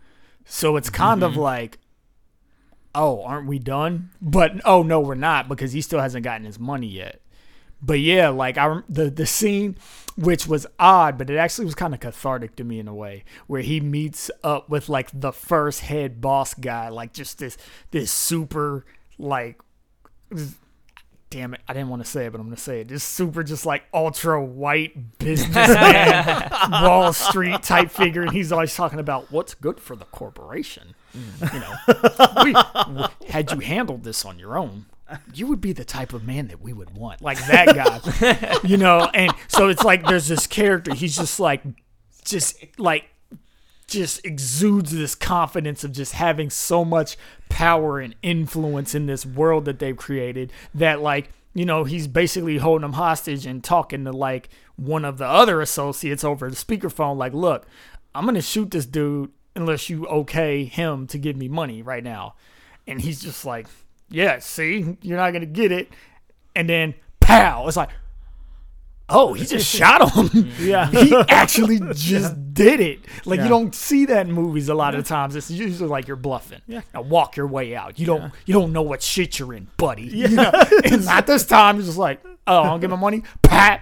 So it's kind of mm-hmm. like, oh, aren't we done? But, oh, no, we're not because he still hasn't gotten his money yet. But yeah, like I the the scene, which was odd, but it actually was kind of cathartic to me in a way, where he meets up with like the first head boss guy, like just this this super like, damn it, I didn't want to say it, but I'm gonna say it. This super just like ultra white businessman, *laughs* Wall Street type figure, and he's always talking about what's good for the corporation. Mm. You know, we, w- had you handled this on your own, you would be the type of man that we would want, like that guy. *laughs* you know, and so it's like there's this character. He's just like, just like, just exudes this confidence of just having so much power and influence in this world that they've created that like you know he's basically holding them hostage and talking to like one of the other associates over the speakerphone like look i'm gonna shoot this dude unless you okay him to give me money right now. And he's just like yeah see you're not gonna get it. And then pow it's like oh he just *laughs* shot him Yeah. he actually *laughs* just did it. Like you don't see that in movies a lot of times. It's usually like you're bluffing. Yeah. Now walk your way out. You don't you don't know what shit you're in, buddy. You know? *laughs* and not this time. It's just like, oh, I don't get my money. Pat.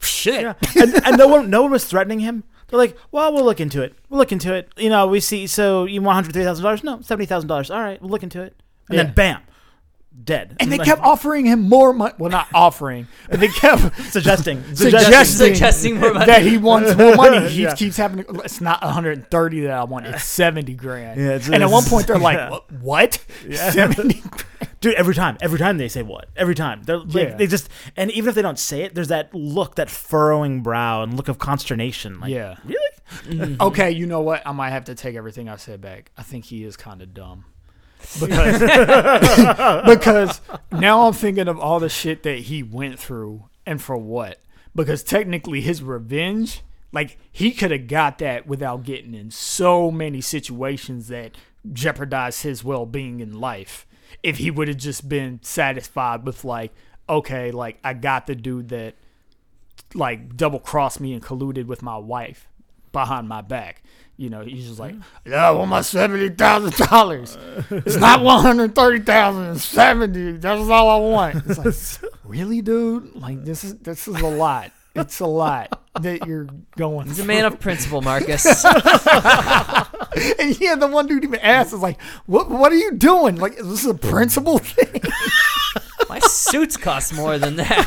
shit. Yeah. and, and no one, no one was threatening him. They're like, "Well, we'll look into it. We'll look into it. You know, we see. So you want hundred three thousand dollars? No, seventy thousand dollars. All right, we'll look into it." And Yeah. then, bam, dead. And they Like, kept offering him more money. Well, not *laughs* offering, but they kept *laughs* *laughs* suggesting, suggesting, Suggesting more money. that he wants more money. He Yeah. keeps having. To, it's not 130 that I want. It's 70 grand. Yeah, it's- and at one point they're like, yeah. "What? what? 70? dude. Every time, every time they say what? Every time they're like, Yeah. they just, and even if they don't say it, there's that look, that furrowing brow, and look of consternation. Like, Yeah. really? Mm-hmm. Okay, you know what? I might have to take everything I said back. I think he is kind of dumb. Because *laughs* because now I'm thinking of all the shit that he went through and for what? Because technically his revenge, like he could have got that without getting in so many situations that jeopardized his well-being in life. If he would have just been satisfied with like, okay, like I got the dude that like double crossed me and colluded with my wife behind my back. You know, he's just like, yeah, I want my seventy thousand dollars. *laughs* It's not one hundred thirty thousand. It's seventy. That's all I want. It's like, *laughs* really, dude? Like this is this is a lot. It's a lot that you're going. He's a man of principle, Marcus. *laughs* And yeah, the one dude even asked is like, "What? What are you doing? Like, this is this a principle thing?" My suits cost more than that.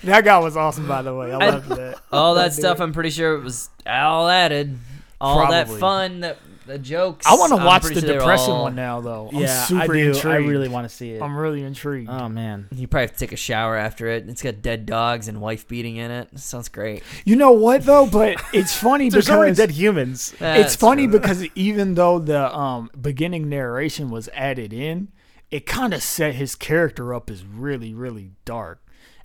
*laughs* that guy was awesome, by the way. I I- loved that. All that stuff, I'm pretty sure it was all added. All that fun, the, the jokes. I want to watch the sure depression all- one now, though. I'm yeah, super I do. intrigued. I really want to see it. I'm really intrigued. oh man, You probably have to take a shower after it. It's got dead dogs and wife beating in it. Sounds great. you know what though? But *laughs* it's funny there's because already dead humans. it's funny true. because even though the um, beginning narration was added in, it kind of set his character up as really, really dark,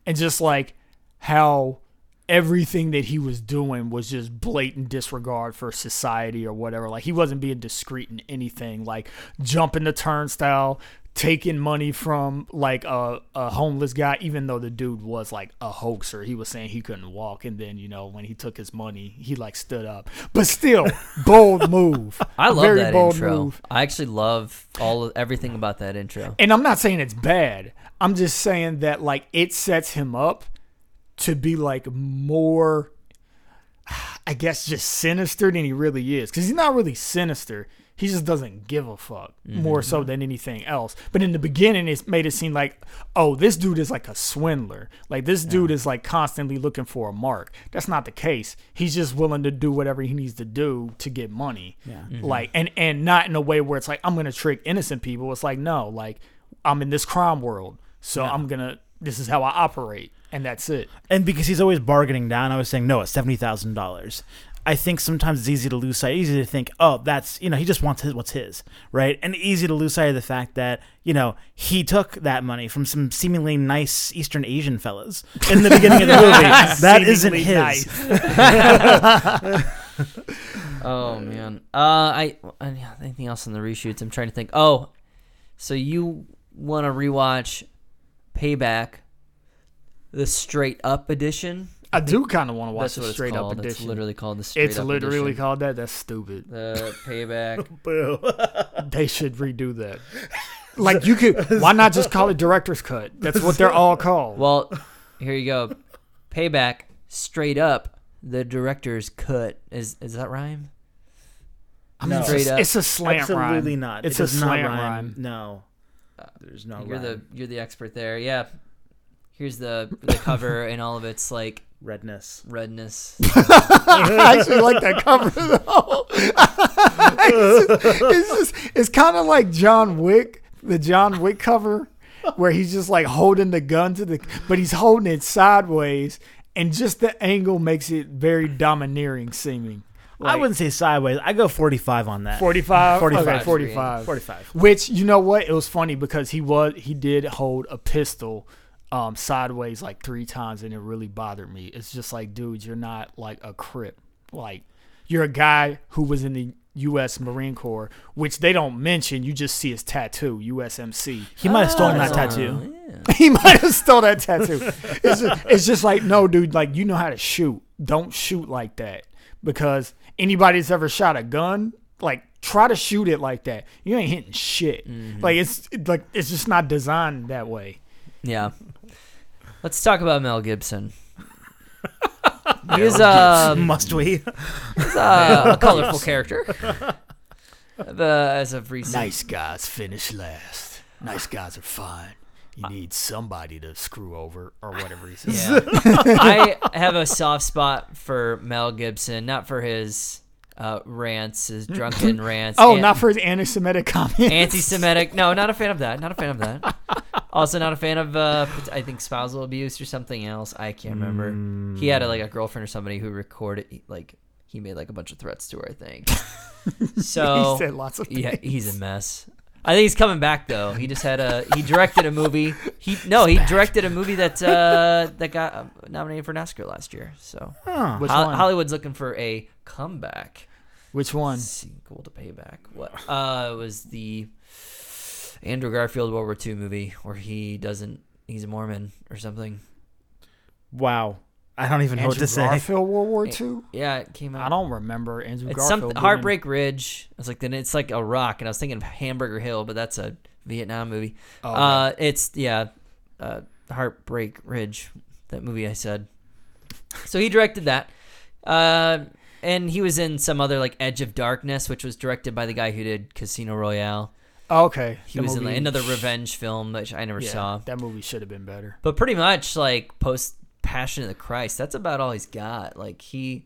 and just like how everything that he was doing was just blatant disregard for society or whatever. Like he wasn't being discreet in anything, like jumping the turnstile. Taking money from like a, a homeless guy, even though the dude was like a hoaxer, he was saying he couldn't walk, and then you know when he took his money, he like stood up. But still, *laughs* bold move. I love Very that bold intro. move. I actually love all of, everything about that intro. And I'm not saying it's bad. I'm just saying that like it sets him up to be like more I guess just sinister than he really is cuz he's not really sinister. He just doesn't give a fuck mm-hmm. more so than anything else. But in the beginning it's made it seem like oh, this dude is like a swindler. Like this dude is like constantly looking for a mark. That's not the case. He's just willing to do whatever he needs to do to get money. Yeah. Mm-hmm. Like and and not in a way where it's like I'm going to trick innocent people. It's like no, like I'm in this crime world. So I'm going to this is how I operate and that's it. and because he's always bargaining down, I was saying no, it's seventy thousand dollars. I think sometimes it's easy to lose sight, easy to think, oh, that's you know, he just wants his, what's his, right? And easy to lose sight of the fact that you know he took that money from some seemingly nice Eastern Asian fellas in the beginning of the *laughs* movie. that isn't his. nice. *laughs* Oh man. Uh, I anything else on the reshoots? I'm trying to think. Oh, so you want to rewatch Payback, the straight up edition? I do kind of want to watch That's the straight called. up It's literally called the straight It's up It's literally edition. called that. That's stupid. the Payback. *laughs* Boo. *laughs* They should redo that. *laughs* Like you could, why not just call it director's cut? That's what they're all called. well, here you go. Payback, straight up. The director's cut. Is is that rhyme? I mean, straight it's, up. a, it's a slant Absolutely rhyme. not. It's It a does not slant rhyme. rhyme. No, there's no. You're the you're the expert there. Yeah. Here's the the cover *laughs* and all of its like redness. redness. *laughs* I actually like that cover though. it's *laughs* it's, just- it's kind of like John Wick, the John Wick cover, where he's just like holding the gun to the, but he's holding it sideways, and just the angle makes it very domineering seeming. I wouldn't say sideways. I go 45 on that. 45 45. okay, 45 45. which you know what it was funny because he was he did hold a pistol um sideways like three times and it really bothered me it's just like dude you're not like a crip like you're a guy who was in the U.S. Marine Corps, which they don't mention. You just see his tattoo, USMC. He might have stolen that Oh, tattoo. yeah. *laughs* he might have stole that tattoo. It's just, it's just like, no, dude, like you know how to shoot. Don't shoot like that because anybody that's ever shot a gun, like try to shoot it like that. You ain't hitting shit. Like it's like it's just not designed that way. Yeah. Let's talk about Mel Gibson. *laughs* He is um, Must we? he's, uh, a *laughs* colorful character. Uh, as of recent, Nice guys finish last. Nice guys are fine. You need somebody to screw over or whatever he *laughs* says. Yeah. *laughs* I *laughs* have a soft spot for Mel Gibson, not for his uh, rants, his drunken rants. Oh, and- not for his anti-Semitic comments. anti-Semitic. No, not a fan of that. Not a fan of that. Also, not a fan of uh, I think spousal abuse or something else. I can't remember. He had a, like a girlfriend or somebody who recorded like he made like a bunch of threats to her. I think. So he said lots of things. yeah, he's a mess. I think he's coming back though. He just had a he directed a movie. He no, he directed a movie that uh, that got uh, nominated for an Oscar last year. So Huh. Which Hol- one? Hollywood's looking for a comeback Which one? sequel to Payback. What? Uh, it was the Andrew Garfield World War II movie where he doesn't. He's a Mormon or something. Wow. I don't even know what Andrew to say. Garfield World War II. Yeah, it came out. I don't remember Andrew It's Garfield. some being- Heartbreak Ridge. I was like, then it's like a rock, and I was thinking of Hamburger Hill, but that's a Vietnam movie. Oh, Uh, it's yeah, uh, Heartbreak Ridge. That movie I said. So he directed that, uh, and he was in some other like Edge of Darkness, which was directed by the guy who did Casino Royale. Oh, okay. He The was in like, another revenge film which I never Yeah, saw. That movie should have been better. But pretty much like post Passion of the Christ, that's about all he's got. Like he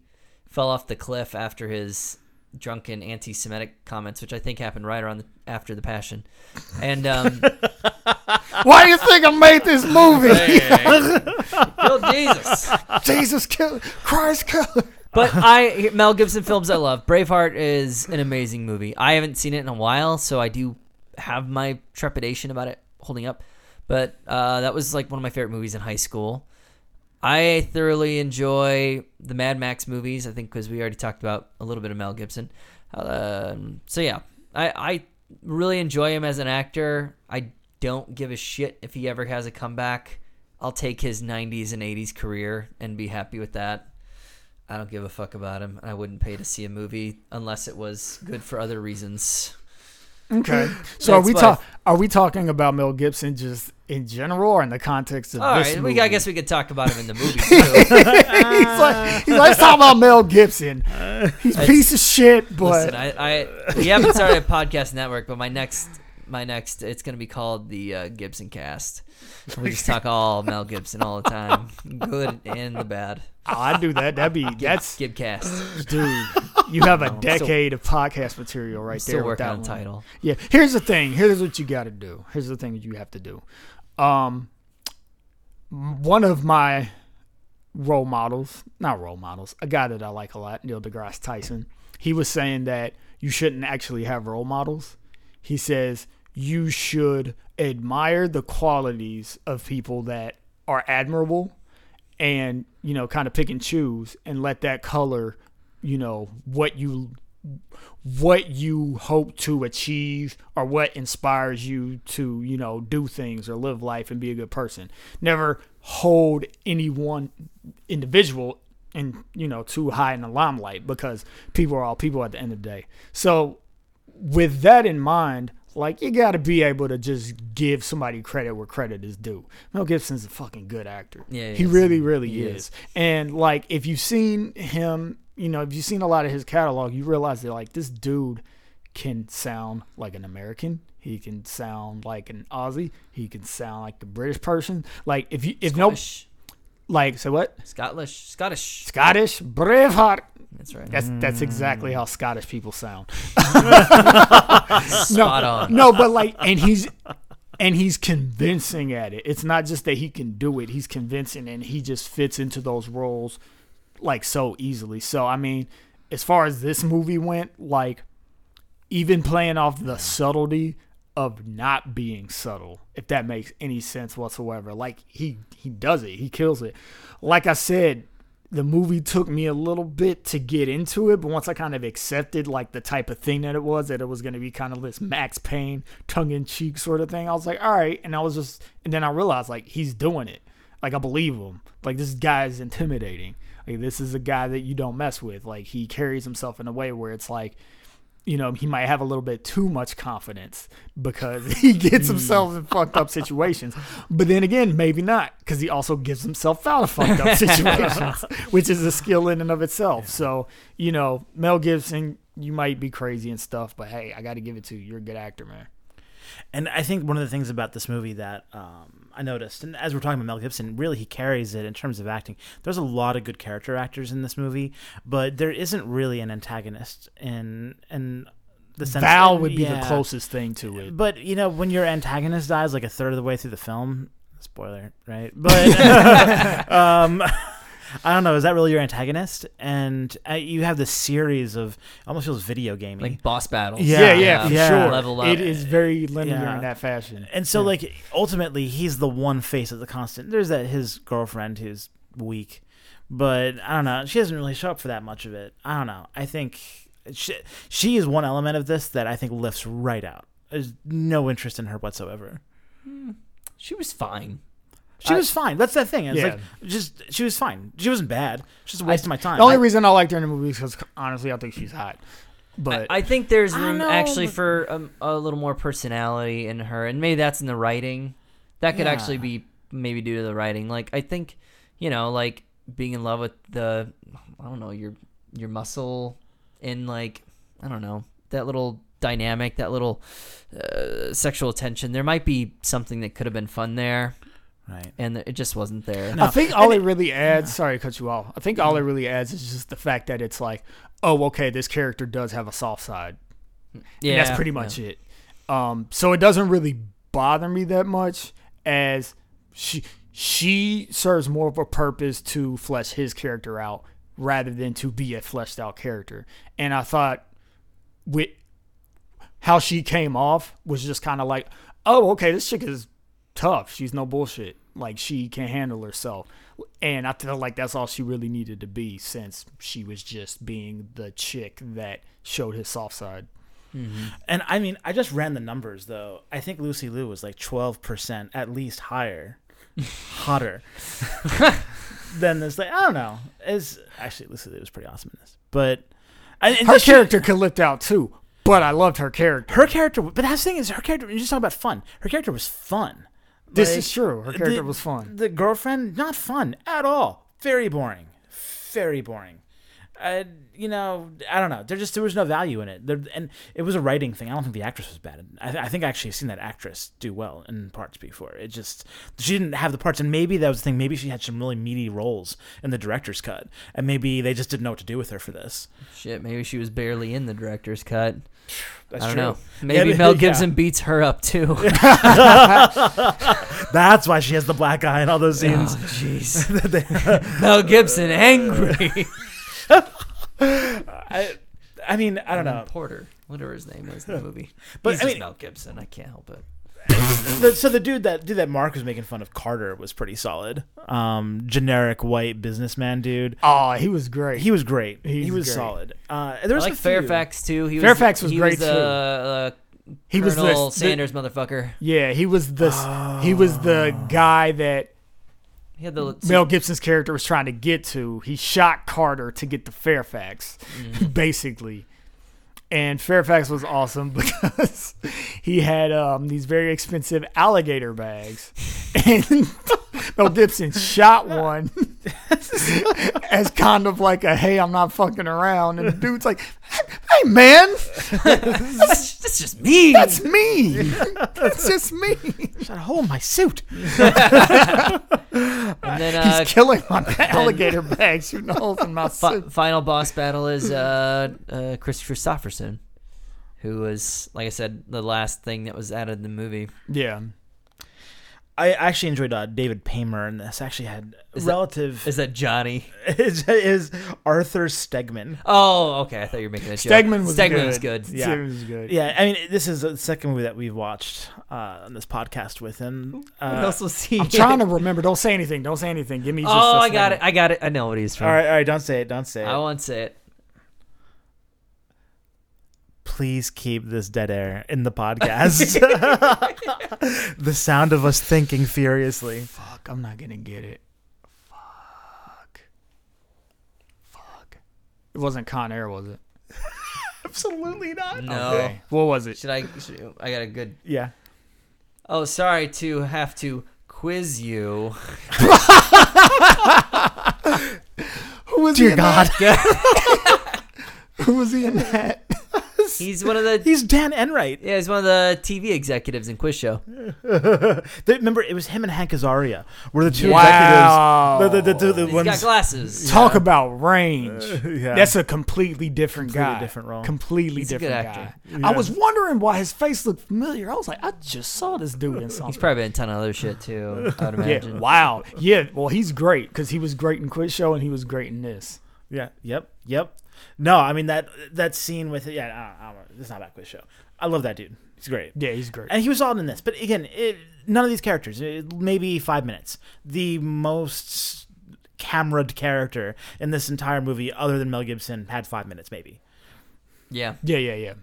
fell off the cliff after his drunken anti-Semitic comments, which I think happened right around the, after the Passion. And um, *laughs* Why do you think I made this movie? *laughs* kill Jesus. Jesus kill Christ kill. But I Mel Gibson films I love. Braveheart is an amazing movie. I haven't seen it in a while, so I do have my trepidation about it holding up. But uh, that was like one of my favorite movies in high school. I thoroughly enjoy the Mad Max movies. I think because we already talked about a little bit of Mel Gibson. Um, so yeah, I, I really enjoy him as an actor. I don't give a shit if he ever has a comeback. I'll take his 90s and 80s career and be happy with that. I don't give a fuck about him. I wouldn't pay to see a movie unless it was good for other reasons. Okay. *laughs* So are we why- talk? Are we talking about Mel Gibson just in general, or in the context of All this right, movie? we, I guess we could talk about him in the *laughs* movie too. he's like, he's like, let's talk about Mel Gibson. *laughs* He's a piece of shit, but Listen, I, I we haven't started a podcast network, but my next my next it's gonna be called the uh, Gibson Cast. We just talk all Mel Gibson all the time, good and the bad. Oh, I'd do that. That'd be that's Gibcast. dude. You have a *laughs* still- decade of podcast material right Still there. with working on a one. title. Yeah. Here's the thing. Here's what you got to do. Here's the thing that you have to do. Um, one of my role models, not role models, a guy that I like a lot, Neil deGrasse Tyson. He was saying that you shouldn't actually have role models. He says you should admire the qualities of people that are admirable and you know kind of pick and choose and let that color you know what you what you hope to achieve or what inspires you to you know do things or live life and be a good person. Never hold any one individual in you know too high in the limelight because people are all people at the end of the day. So with that in mind like you got to be able to just give somebody credit where credit is due. Mel gibson's a fucking good actor. Yeah, he he really really He is. is. and like if you've seen him you know if you've seen a lot of his catalog you realize that like this dude can sound like an american. He can sound like an aussie. He can sound like a british person. Like if you if no like so what? Scottish, Scottish. scottish braveheart. That's right. that's that's exactly how scottish people sound. *laughs* Spot on. no, but like, and he's and he's convincing at it. It's not just that he can do it; he's convincing, and he just fits into those roles like so easily. So, I mean, as far as this movie went, like even playing off the subtlety of not being subtle, if that makes any sense whatsoever. Like he he does it, he kills it. Like I said, the movie took me a little bit to get into it, but once I kind of accepted like the type of thing that it was, that it was going to be kind of this Max Payne tongue in cheek sort of thing, I was like, all right. And I was just, and then I realized like he's doing it. Like I believe him. Like this guy is intimidating. Like this is a guy that you don't mess with. Like he carries himself in a way where it's like, you know, he might have a little bit too much confidence because *laughs* he gets himself in fucked up situations. But then again, maybe not because he also gives himself out of fucked up *laughs* situations, *laughs* which is a skill in and of itself. So, you know, Mel Gibson, you might be crazy and stuff, but hey, I got to give it to you. You're a good actor, man. And I think one of the things about this movie that um, I noticed, and as we're talking about Mel Gibson, really he carries it in terms of acting. There's a lot of good character actors in this movie, but there isn't really an antagonist in in the sense. Val would be yeah. the closest thing to it. But you know, when your antagonist dies like a third of the way through the film, spoiler, right? But *laughs* *laughs* um, I don't know. Is that really your antagonist? And uh, you have this series of almost feels video gaming. like boss battles. Yeah, yeah, yeah, for yeah. sure. Level up. It is very linear Yeah. in that fashion. And so, Yeah. like, ultimately, he's the one face of the constant. There's that his girlfriend who's weak, but I don't know. She doesn't really show up for that much of it. I don't know. I think she, she is one element of this that I think lifts right out. There's no interest in her whatsoever. She was fine. She I- was fine. That's the thing. It's Yeah. like just she was fine. She wasn't bad. Just a waste of my time. The only I- reason I liked her in the movie is because honestly, I think she's hot. But I, I think there's room know, actually but- for um, a little more personality in her, and maybe that's in the writing. That could Yeah. actually be maybe due to the writing. Like I think, you know, like being in love with the, I don't know, your your muscle, and like I don't know that little dynamic, that little uh, sexual tension. There might be something that could have been fun there, right. and it just wasn't there. No. I think all And it really adds. Sorry to cut you off. I think all it really adds is just the fact that it's like, oh, okay, this character does have a soft side. Yeah, And that's pretty much it. Um, so it doesn't really bother me that much as she she serves more of a purpose to flesh his character out rather than to be a fleshed out character. And I thought with how she came off was just kind of like, oh, okay, this chick is tough. She's no bullshit. Like she can handle herself. And I feel like that's all she really needed to be since she was just being the chick that showed his soft side. Mm-hmm. And I mean, I just ran the numbers though. I think Lucy Liu was like twelve percent at least higher, *laughs* hotter *laughs* than this. Like I don't know. Is actually Lucy Liu was pretty awesome in this, but I, and Her character could lift out too, but I loved her character. her character. But that's the thing is her character. You just talk about fun. Her character was fun. This Like, is true. Her character the- was fun. The girlfriend, not fun at all. Very boring. Very boring. Uh, you know, I don't know. There just there was no value in it. There, and it was a writing thing. I don't think the actress was bad. I, th- I think I actually seen that actress do well in parts before. It just she didn't have the parts, and maybe that was the thing. Maybe she had some really meaty roles in the director's cut, and maybe they just didn't know what to do with her for this. Shit, maybe she was barely in the director's cut. *sighs* That's I don't true. know. Maybe but- Mel *laughs* yeah. Gibson beats her up too. *laughs* *laughs* That's why she has the black eye in all those scenes. Oh, jeez. Mel Gibson angry. I, I mean, I don't know. Porter, whatever his name is in the *laughs* movie. But, But I He's just mean- Mel Gibson. I can't help it. the, so the dude that dude that Mark was making fun of Carter was pretty solid. Um, generic white businessman dude. Oh, he was great. He was great. he was great. solid. Uh, there I was like a few- Fairfax too. He was, Fairfax was he great, was the, Uh, he was Colonel the, the Sanders motherfucker. yeah. He was the he was the guy that He had the Mel Gibson's character was trying to get to. He shot Carter to get to Fairfax, *laughs* basically. And Fairfax was awesome *laughs* because he had um, these very expensive alligator bags. *laughs* And Mel Gibson shot one *laughs* as kind of like a, hey, I'm not fucking around. And the dude's like, hey, man, *laughs* that's, that's just me. that's me. *laughs* That's just me. Shot a hole in my suit. and then uh, He's killing my alligator bag, shooting holes in my fi- suit. final boss battle is uh, uh, Kris Kristofferson, who was, like I said, the last thing that was added in the movie. Yeah. I actually enjoyed uh, David Paymer in this. Actually had Is relative Is that Johnny? *laughs* is, is Arthur Stegman. Oh, okay. I thought you were making a joke. Stegman was Stegman good. was good. Yeah. Stegman was good. Yeah, I mean this is the second movie that we've watched uh, on this podcast with him. What Uh, else was he? I'm trying to remember. Don't say anything. Don't say anything. Give me just. Oh, I got it. I got it. I know what he's from. all right, all right. Don't say it. Don't say it. I won't say it. Please keep this dead air in the podcast. *laughs* the sound of us thinking furiously. Fuck. I'm not gonna get it. Fuck. Fuck. It wasn't Con Air, was it? *laughs* Absolutely not. No. Okay. What was it? Should I? Should, I got a good. Yeah. Oh, sorry to have to quiz you. *laughs* Who was Dear he in God. that? Who was he in that? He's one of the. He's Dan Enright. Yeah, he's one of the TV executives in Quiz Show. *laughs* They- remember, it was him and Hank Azaria were the two Wow. executives. The, the, the, the, He's ones, got glasses. Talk about range. *laughs* yeah. That's a completely different Completely guy. different role. Completely He's a good different actor. guy. I was wondering why his face looked familiar. I was like, I just saw this dude in He's something. probably been a ton of other shit too. I would *laughs* imagine. yeah. Wow. Yeah. Well, he's great because he was great in Quiz Show and he was great in this. Yeah. Yep. Yep. No, I mean that that scene with yeah. I don't, I don't, it's not about quiz show. I love that dude. He's great. Yeah, he's great. And he was all in this, but again, it, none of these characters. It, maybe five minutes. The most camera'd character in this entire movie, other than Mel Gibson, had five minutes, maybe. Yeah. Yeah, yeah, yeah.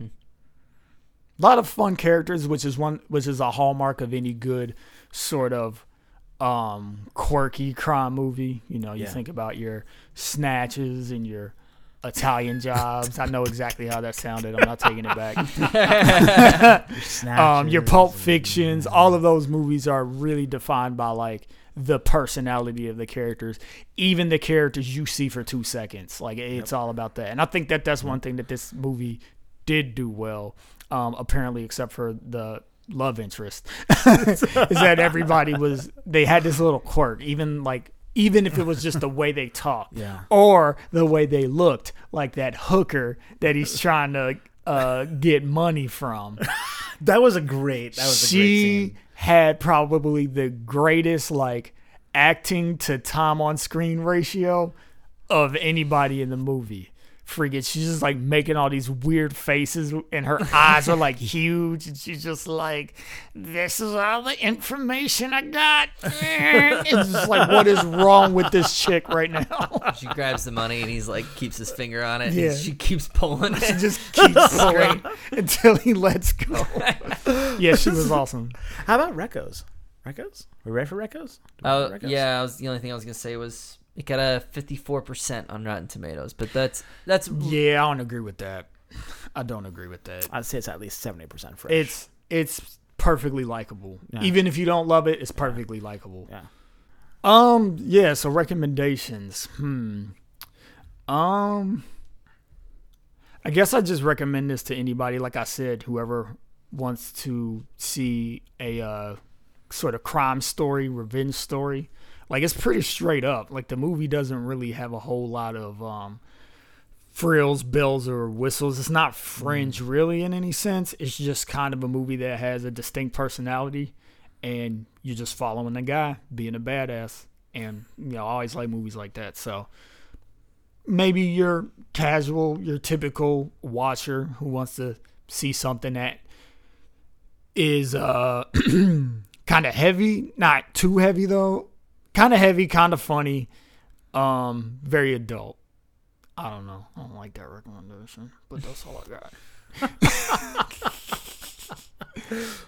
A lot of fun characters, which is one, which is a hallmark of any good sort of um, quirky crime movie. You know, you Yeah. think about your snatches and your Italian jobs. I know exactly how that sounded. I'm not taking it back. *laughs* um, your Pulp Fictions, all of those movies are really defined by like the personality of the characters, even the characters you see for two seconds. Like it's all about that, and I think that that's one thing that this movie did do well. Um, apparently, except for the love interest, *laughs* is that everybody was they had this little quirk, even like. Even if it was just the way they *laughs* talked, Yeah. or the way they looked, like that hooker that he's trying to uh, get money from *laughs* That was a great. That was a great she scene. had probably the greatest like acting to time on screen ratio of anybody in the movie. Freaking, she's just like making all these weird faces, and her eyes are like *laughs* huge, and she's just like, "This is all the information I got." *laughs* It's just like, what is wrong with this chick right now? *laughs* She grabs the money and he's like keeps his finger on it. Yeah. And she keeps pulling She just keeps pulling until he lets go. Yeah, she was awesome. How about Recos? Recos? We ready for Recos? We Oh ready for Recos? yeah, I was, the only thing I was gonna say was it got a fifty-four percent on Rotten Tomatoes, but that's that's Yeah, I don't agree with that. I don't agree with that. I'd say it's at least seventy percent fresh. It's it's perfectly likable. Yeah. Even if you don't love it, it's perfectly likable. yeah. Um, yeah, so recommendations. Hmm. Um I guess I just recommend this to anybody like I said whoever wants to see a uh sort of crime story, revenge story. Like it's pretty straight up. Like the movie doesn't really have a whole lot of um frills, bells, or whistles. It's not fringe really in any sense. It's just kind of a movie that has a distinct personality, and you're just following the guy being a badass. And you know, I always like movies like that. So maybe you're casual, your typical watcher who wants to see something that is uh *clears throat* kind of heavy, not too heavy though. Kind of heavy, kind of funny, um, very adult. I don't know. I don't like that recommendation, but that's all I got. *laughs*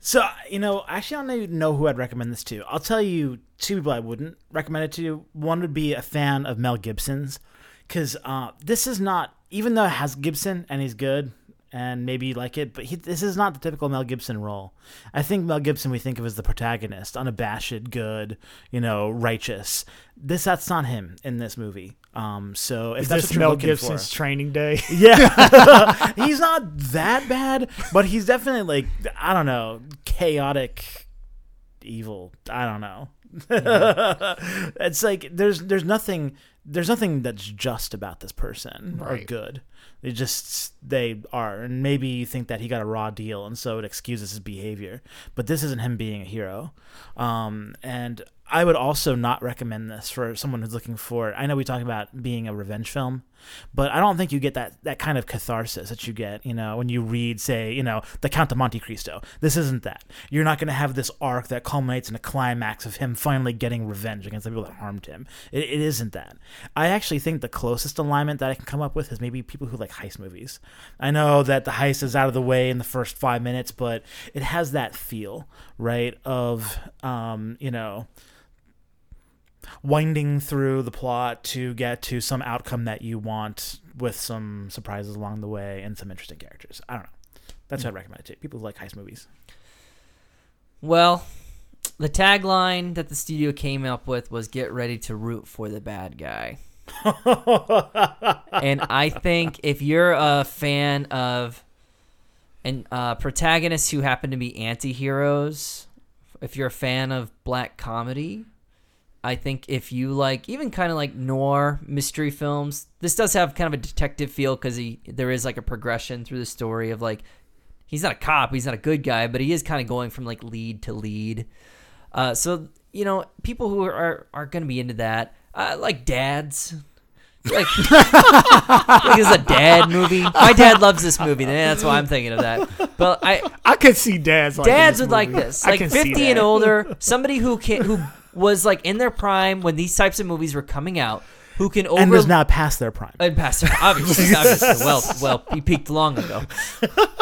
So you know, actually, I don't even know who I'd recommend this to. I'll tell you two people I wouldn't recommend it to. One would be a fan of Mel Gibson's, because uh, this is not, even though it has Gibson and he's good and maybe you like it, but he, this is not the typical Mel Gibson role. I think Mel Gibson we think of as the protagonist, unabashed, good, you know, righteous. This that's not him in this movie. Um, so if Is that's this what you're Mel Gibson's for, training day? *laughs* yeah, *laughs* he's not that bad, but he's definitely like I don't know, chaotic, evil. I don't know. *laughs* it's like there's there's nothing there's nothing that's just about this person or good. They just they are, and maybe you think that he got a raw deal, and so it excuses his behavior. But this isn't him being a hero. Um, and I would also not recommend this for someone who's looking for. I know we talk about being a revenge film, but I don't think you get that that kind of catharsis that you get, you know, when you read, say, you know, The Count of Monte Cristo. This isn't that. You're not going to have this arc that culminates in a climax of him finally getting revenge against the people that harmed him. It, it isn't that. I actually think the closest alignment that I can come up with is maybe people who like heist movies. I know that the heist is out of the way in the first five minutes, but it has that feel, right? Of, um, you know, winding through the plot to get to some outcome that you want with some surprises along the way and some interesting characters. I don't know. That's what I'd recommend it to people who like heist movies. Well, the tagline that the studio came up with was "Get ready to root for the bad guy." *laughs* and I think if you're a fan of and uh, protagonists who happen to be anti-heroes, if you're a fan of black comedy, I think if you like even kind of like noir mystery films, this does have kind of a detective feel because he there is like a progression through the story of like he's not a cop, he's not a good guy, but he is kind of going from like lead to lead. Uh, so you know, people who are are going to be into that, uh, like dads. Like, *laughs* like it's a dad movie. My dad loves this movie. and That's why I'm thinking of that. But I, I could see dads like dads this would like this, like 50 and older, somebody who can who was like in their prime when these types of movies were coming out, who can over and is now past their prime. and past their obviously, *laughs* obviously well well he peaked long ago.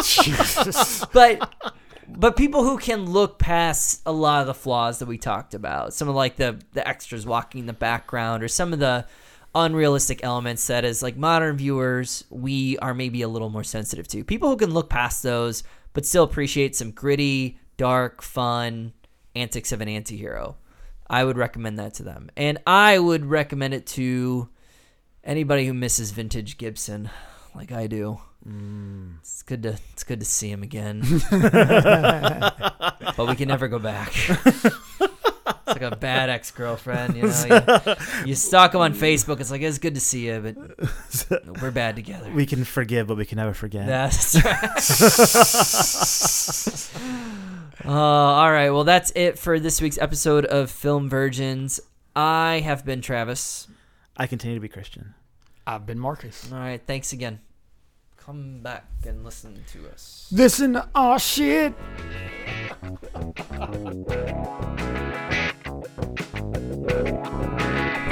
Jesus. but but people who can look past a lot of the flaws that we talked about, some of like the the extras walking in the background, or some of the unrealistic elements that as like modern viewers we are maybe a little more sensitive to. People who can look past those but still appreciate some gritty, dark, fun antics of an antihero. I would recommend that to them. And I would recommend it to anybody who misses vintage Gibson like I do. Mm. It's good to it's good to see him again. *laughs* but we can never go back. It's like a bad ex girlfriend, you know. You, you stalk him on Facebook. It's like it's good to see you, but *laughs* we're bad together. We can forgive, but we can never forget. That's *laughs* right. Uh, all right. Well, that's it for this week's episode of Film Virgins. I have been Travis. I continue to be Christian. I've been Marcus. All right. Thanks again. Come back and listen to us. Listen, oh shit.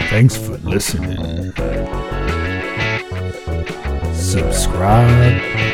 Thanks for listening. Subscribe